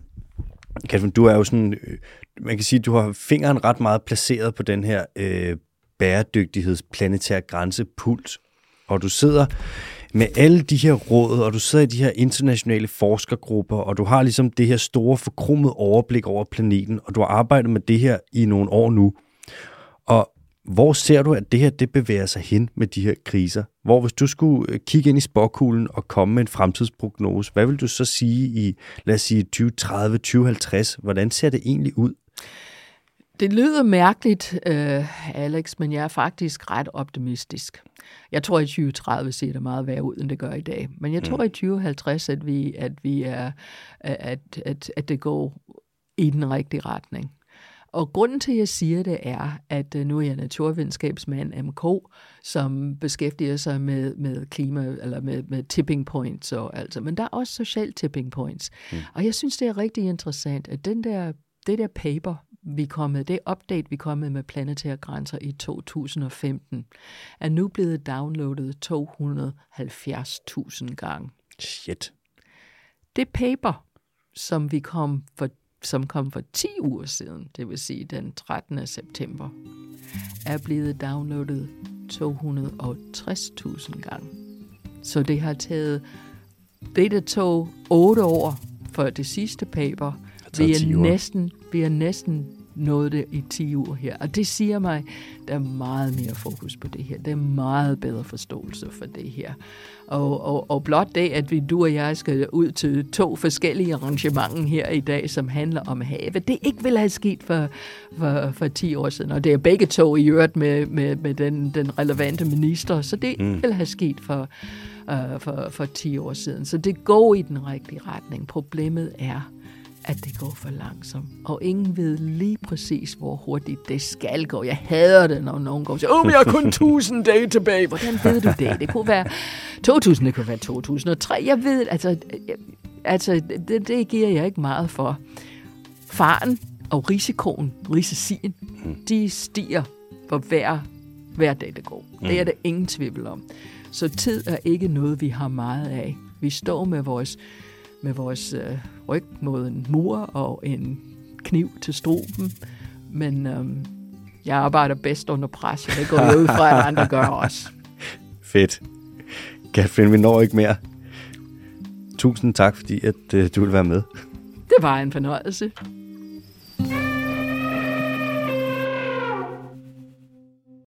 Katrin, du er jo sådan, man kan sige, du har fingeren ret meget placeret på den her øh, bæredygtighedsplanetære grænsepuls, og du sidder med alle de her råd, og du sidder i de her internationale forskergrupper, og du har ligesom det her store forkrummet overblik over planeten, og du har arbejdet med det her i nogle år nu. Og hvor ser du, at det her det bevæger sig hen med de her kriser? Hvor hvis du skulle øh, kigge ind i spåkuglen og komme med en fremtidsprognose, hvad vil du så sige i, lad os sige, 2030, 2050? Hvordan ser det egentlig ud? Det lyder mærkeligt, uh, Alex, men jeg er faktisk ret optimistisk. Jeg tror, at i 2030 ser det meget værre ud, end det gør i dag. Men jeg tror, mm. i 2050, at vi, at vi er, at, at, at det går i den rigtige retning. Og grunden til, at jeg siger det, er, at øh, nu er jeg naturvidenskabsmand MK, som beskæftiger sig med, med klima, eller med, med tipping points, og altså, men der er også social tipping points. Mm. Og jeg synes, det er rigtig interessant, at den der, det der paper, vi kom med, det update, vi kom med med planetære grænser i 2015, er nu blevet downloadet 270.000 gange. Shit. Det paper, som vi kom for som kom for 10 uger siden, det vil sige den 13. september, er blevet downloadet 260.000 gange. Så det har taget, det der tog 8 år for det sidste paper, vi er, næsten, vi er næsten nået det i 10 uger her. Og det siger mig, der er meget mere fokus på det her. Der er meget bedre forståelse for det her. Og, og, og blot det, at vi, du og jeg skal ud til to forskellige arrangementer her i dag, som handler om havet, det ikke ville have sket for, for, for 10 år siden. Og det er begge to i øvrigt med, med, med den, den relevante minister, så det mm. ville have sket for, uh, for, for 10 år siden. Så det går i den rigtige retning. Problemet er, at det går for langsomt. Og ingen ved lige præcis, hvor hurtigt det skal gå. Jeg hader det, når nogen går og siger, åh, oh, jeg har kun 1000 dage tilbage. Hvordan ved du det? Det kunne være 2000, det kunne være 2003. Jeg ved, altså, altså det, det giver jeg ikke meget for. Faren og risikoen, risicien, de stiger for hver, hver dag, det går. Det er der ingen tvivl om. Så tid er ikke noget, vi har meget af. Vi står med vores med vores øh, ryg mod en mur og en kniv til struben. Men øhm, jeg arbejder bedst under pres, og det går ud fra, at andre gør også. Fedt. Catherine, vi når ikke mere. Tusind tak, fordi at, øh, du vil være med. Det var en fornøjelse.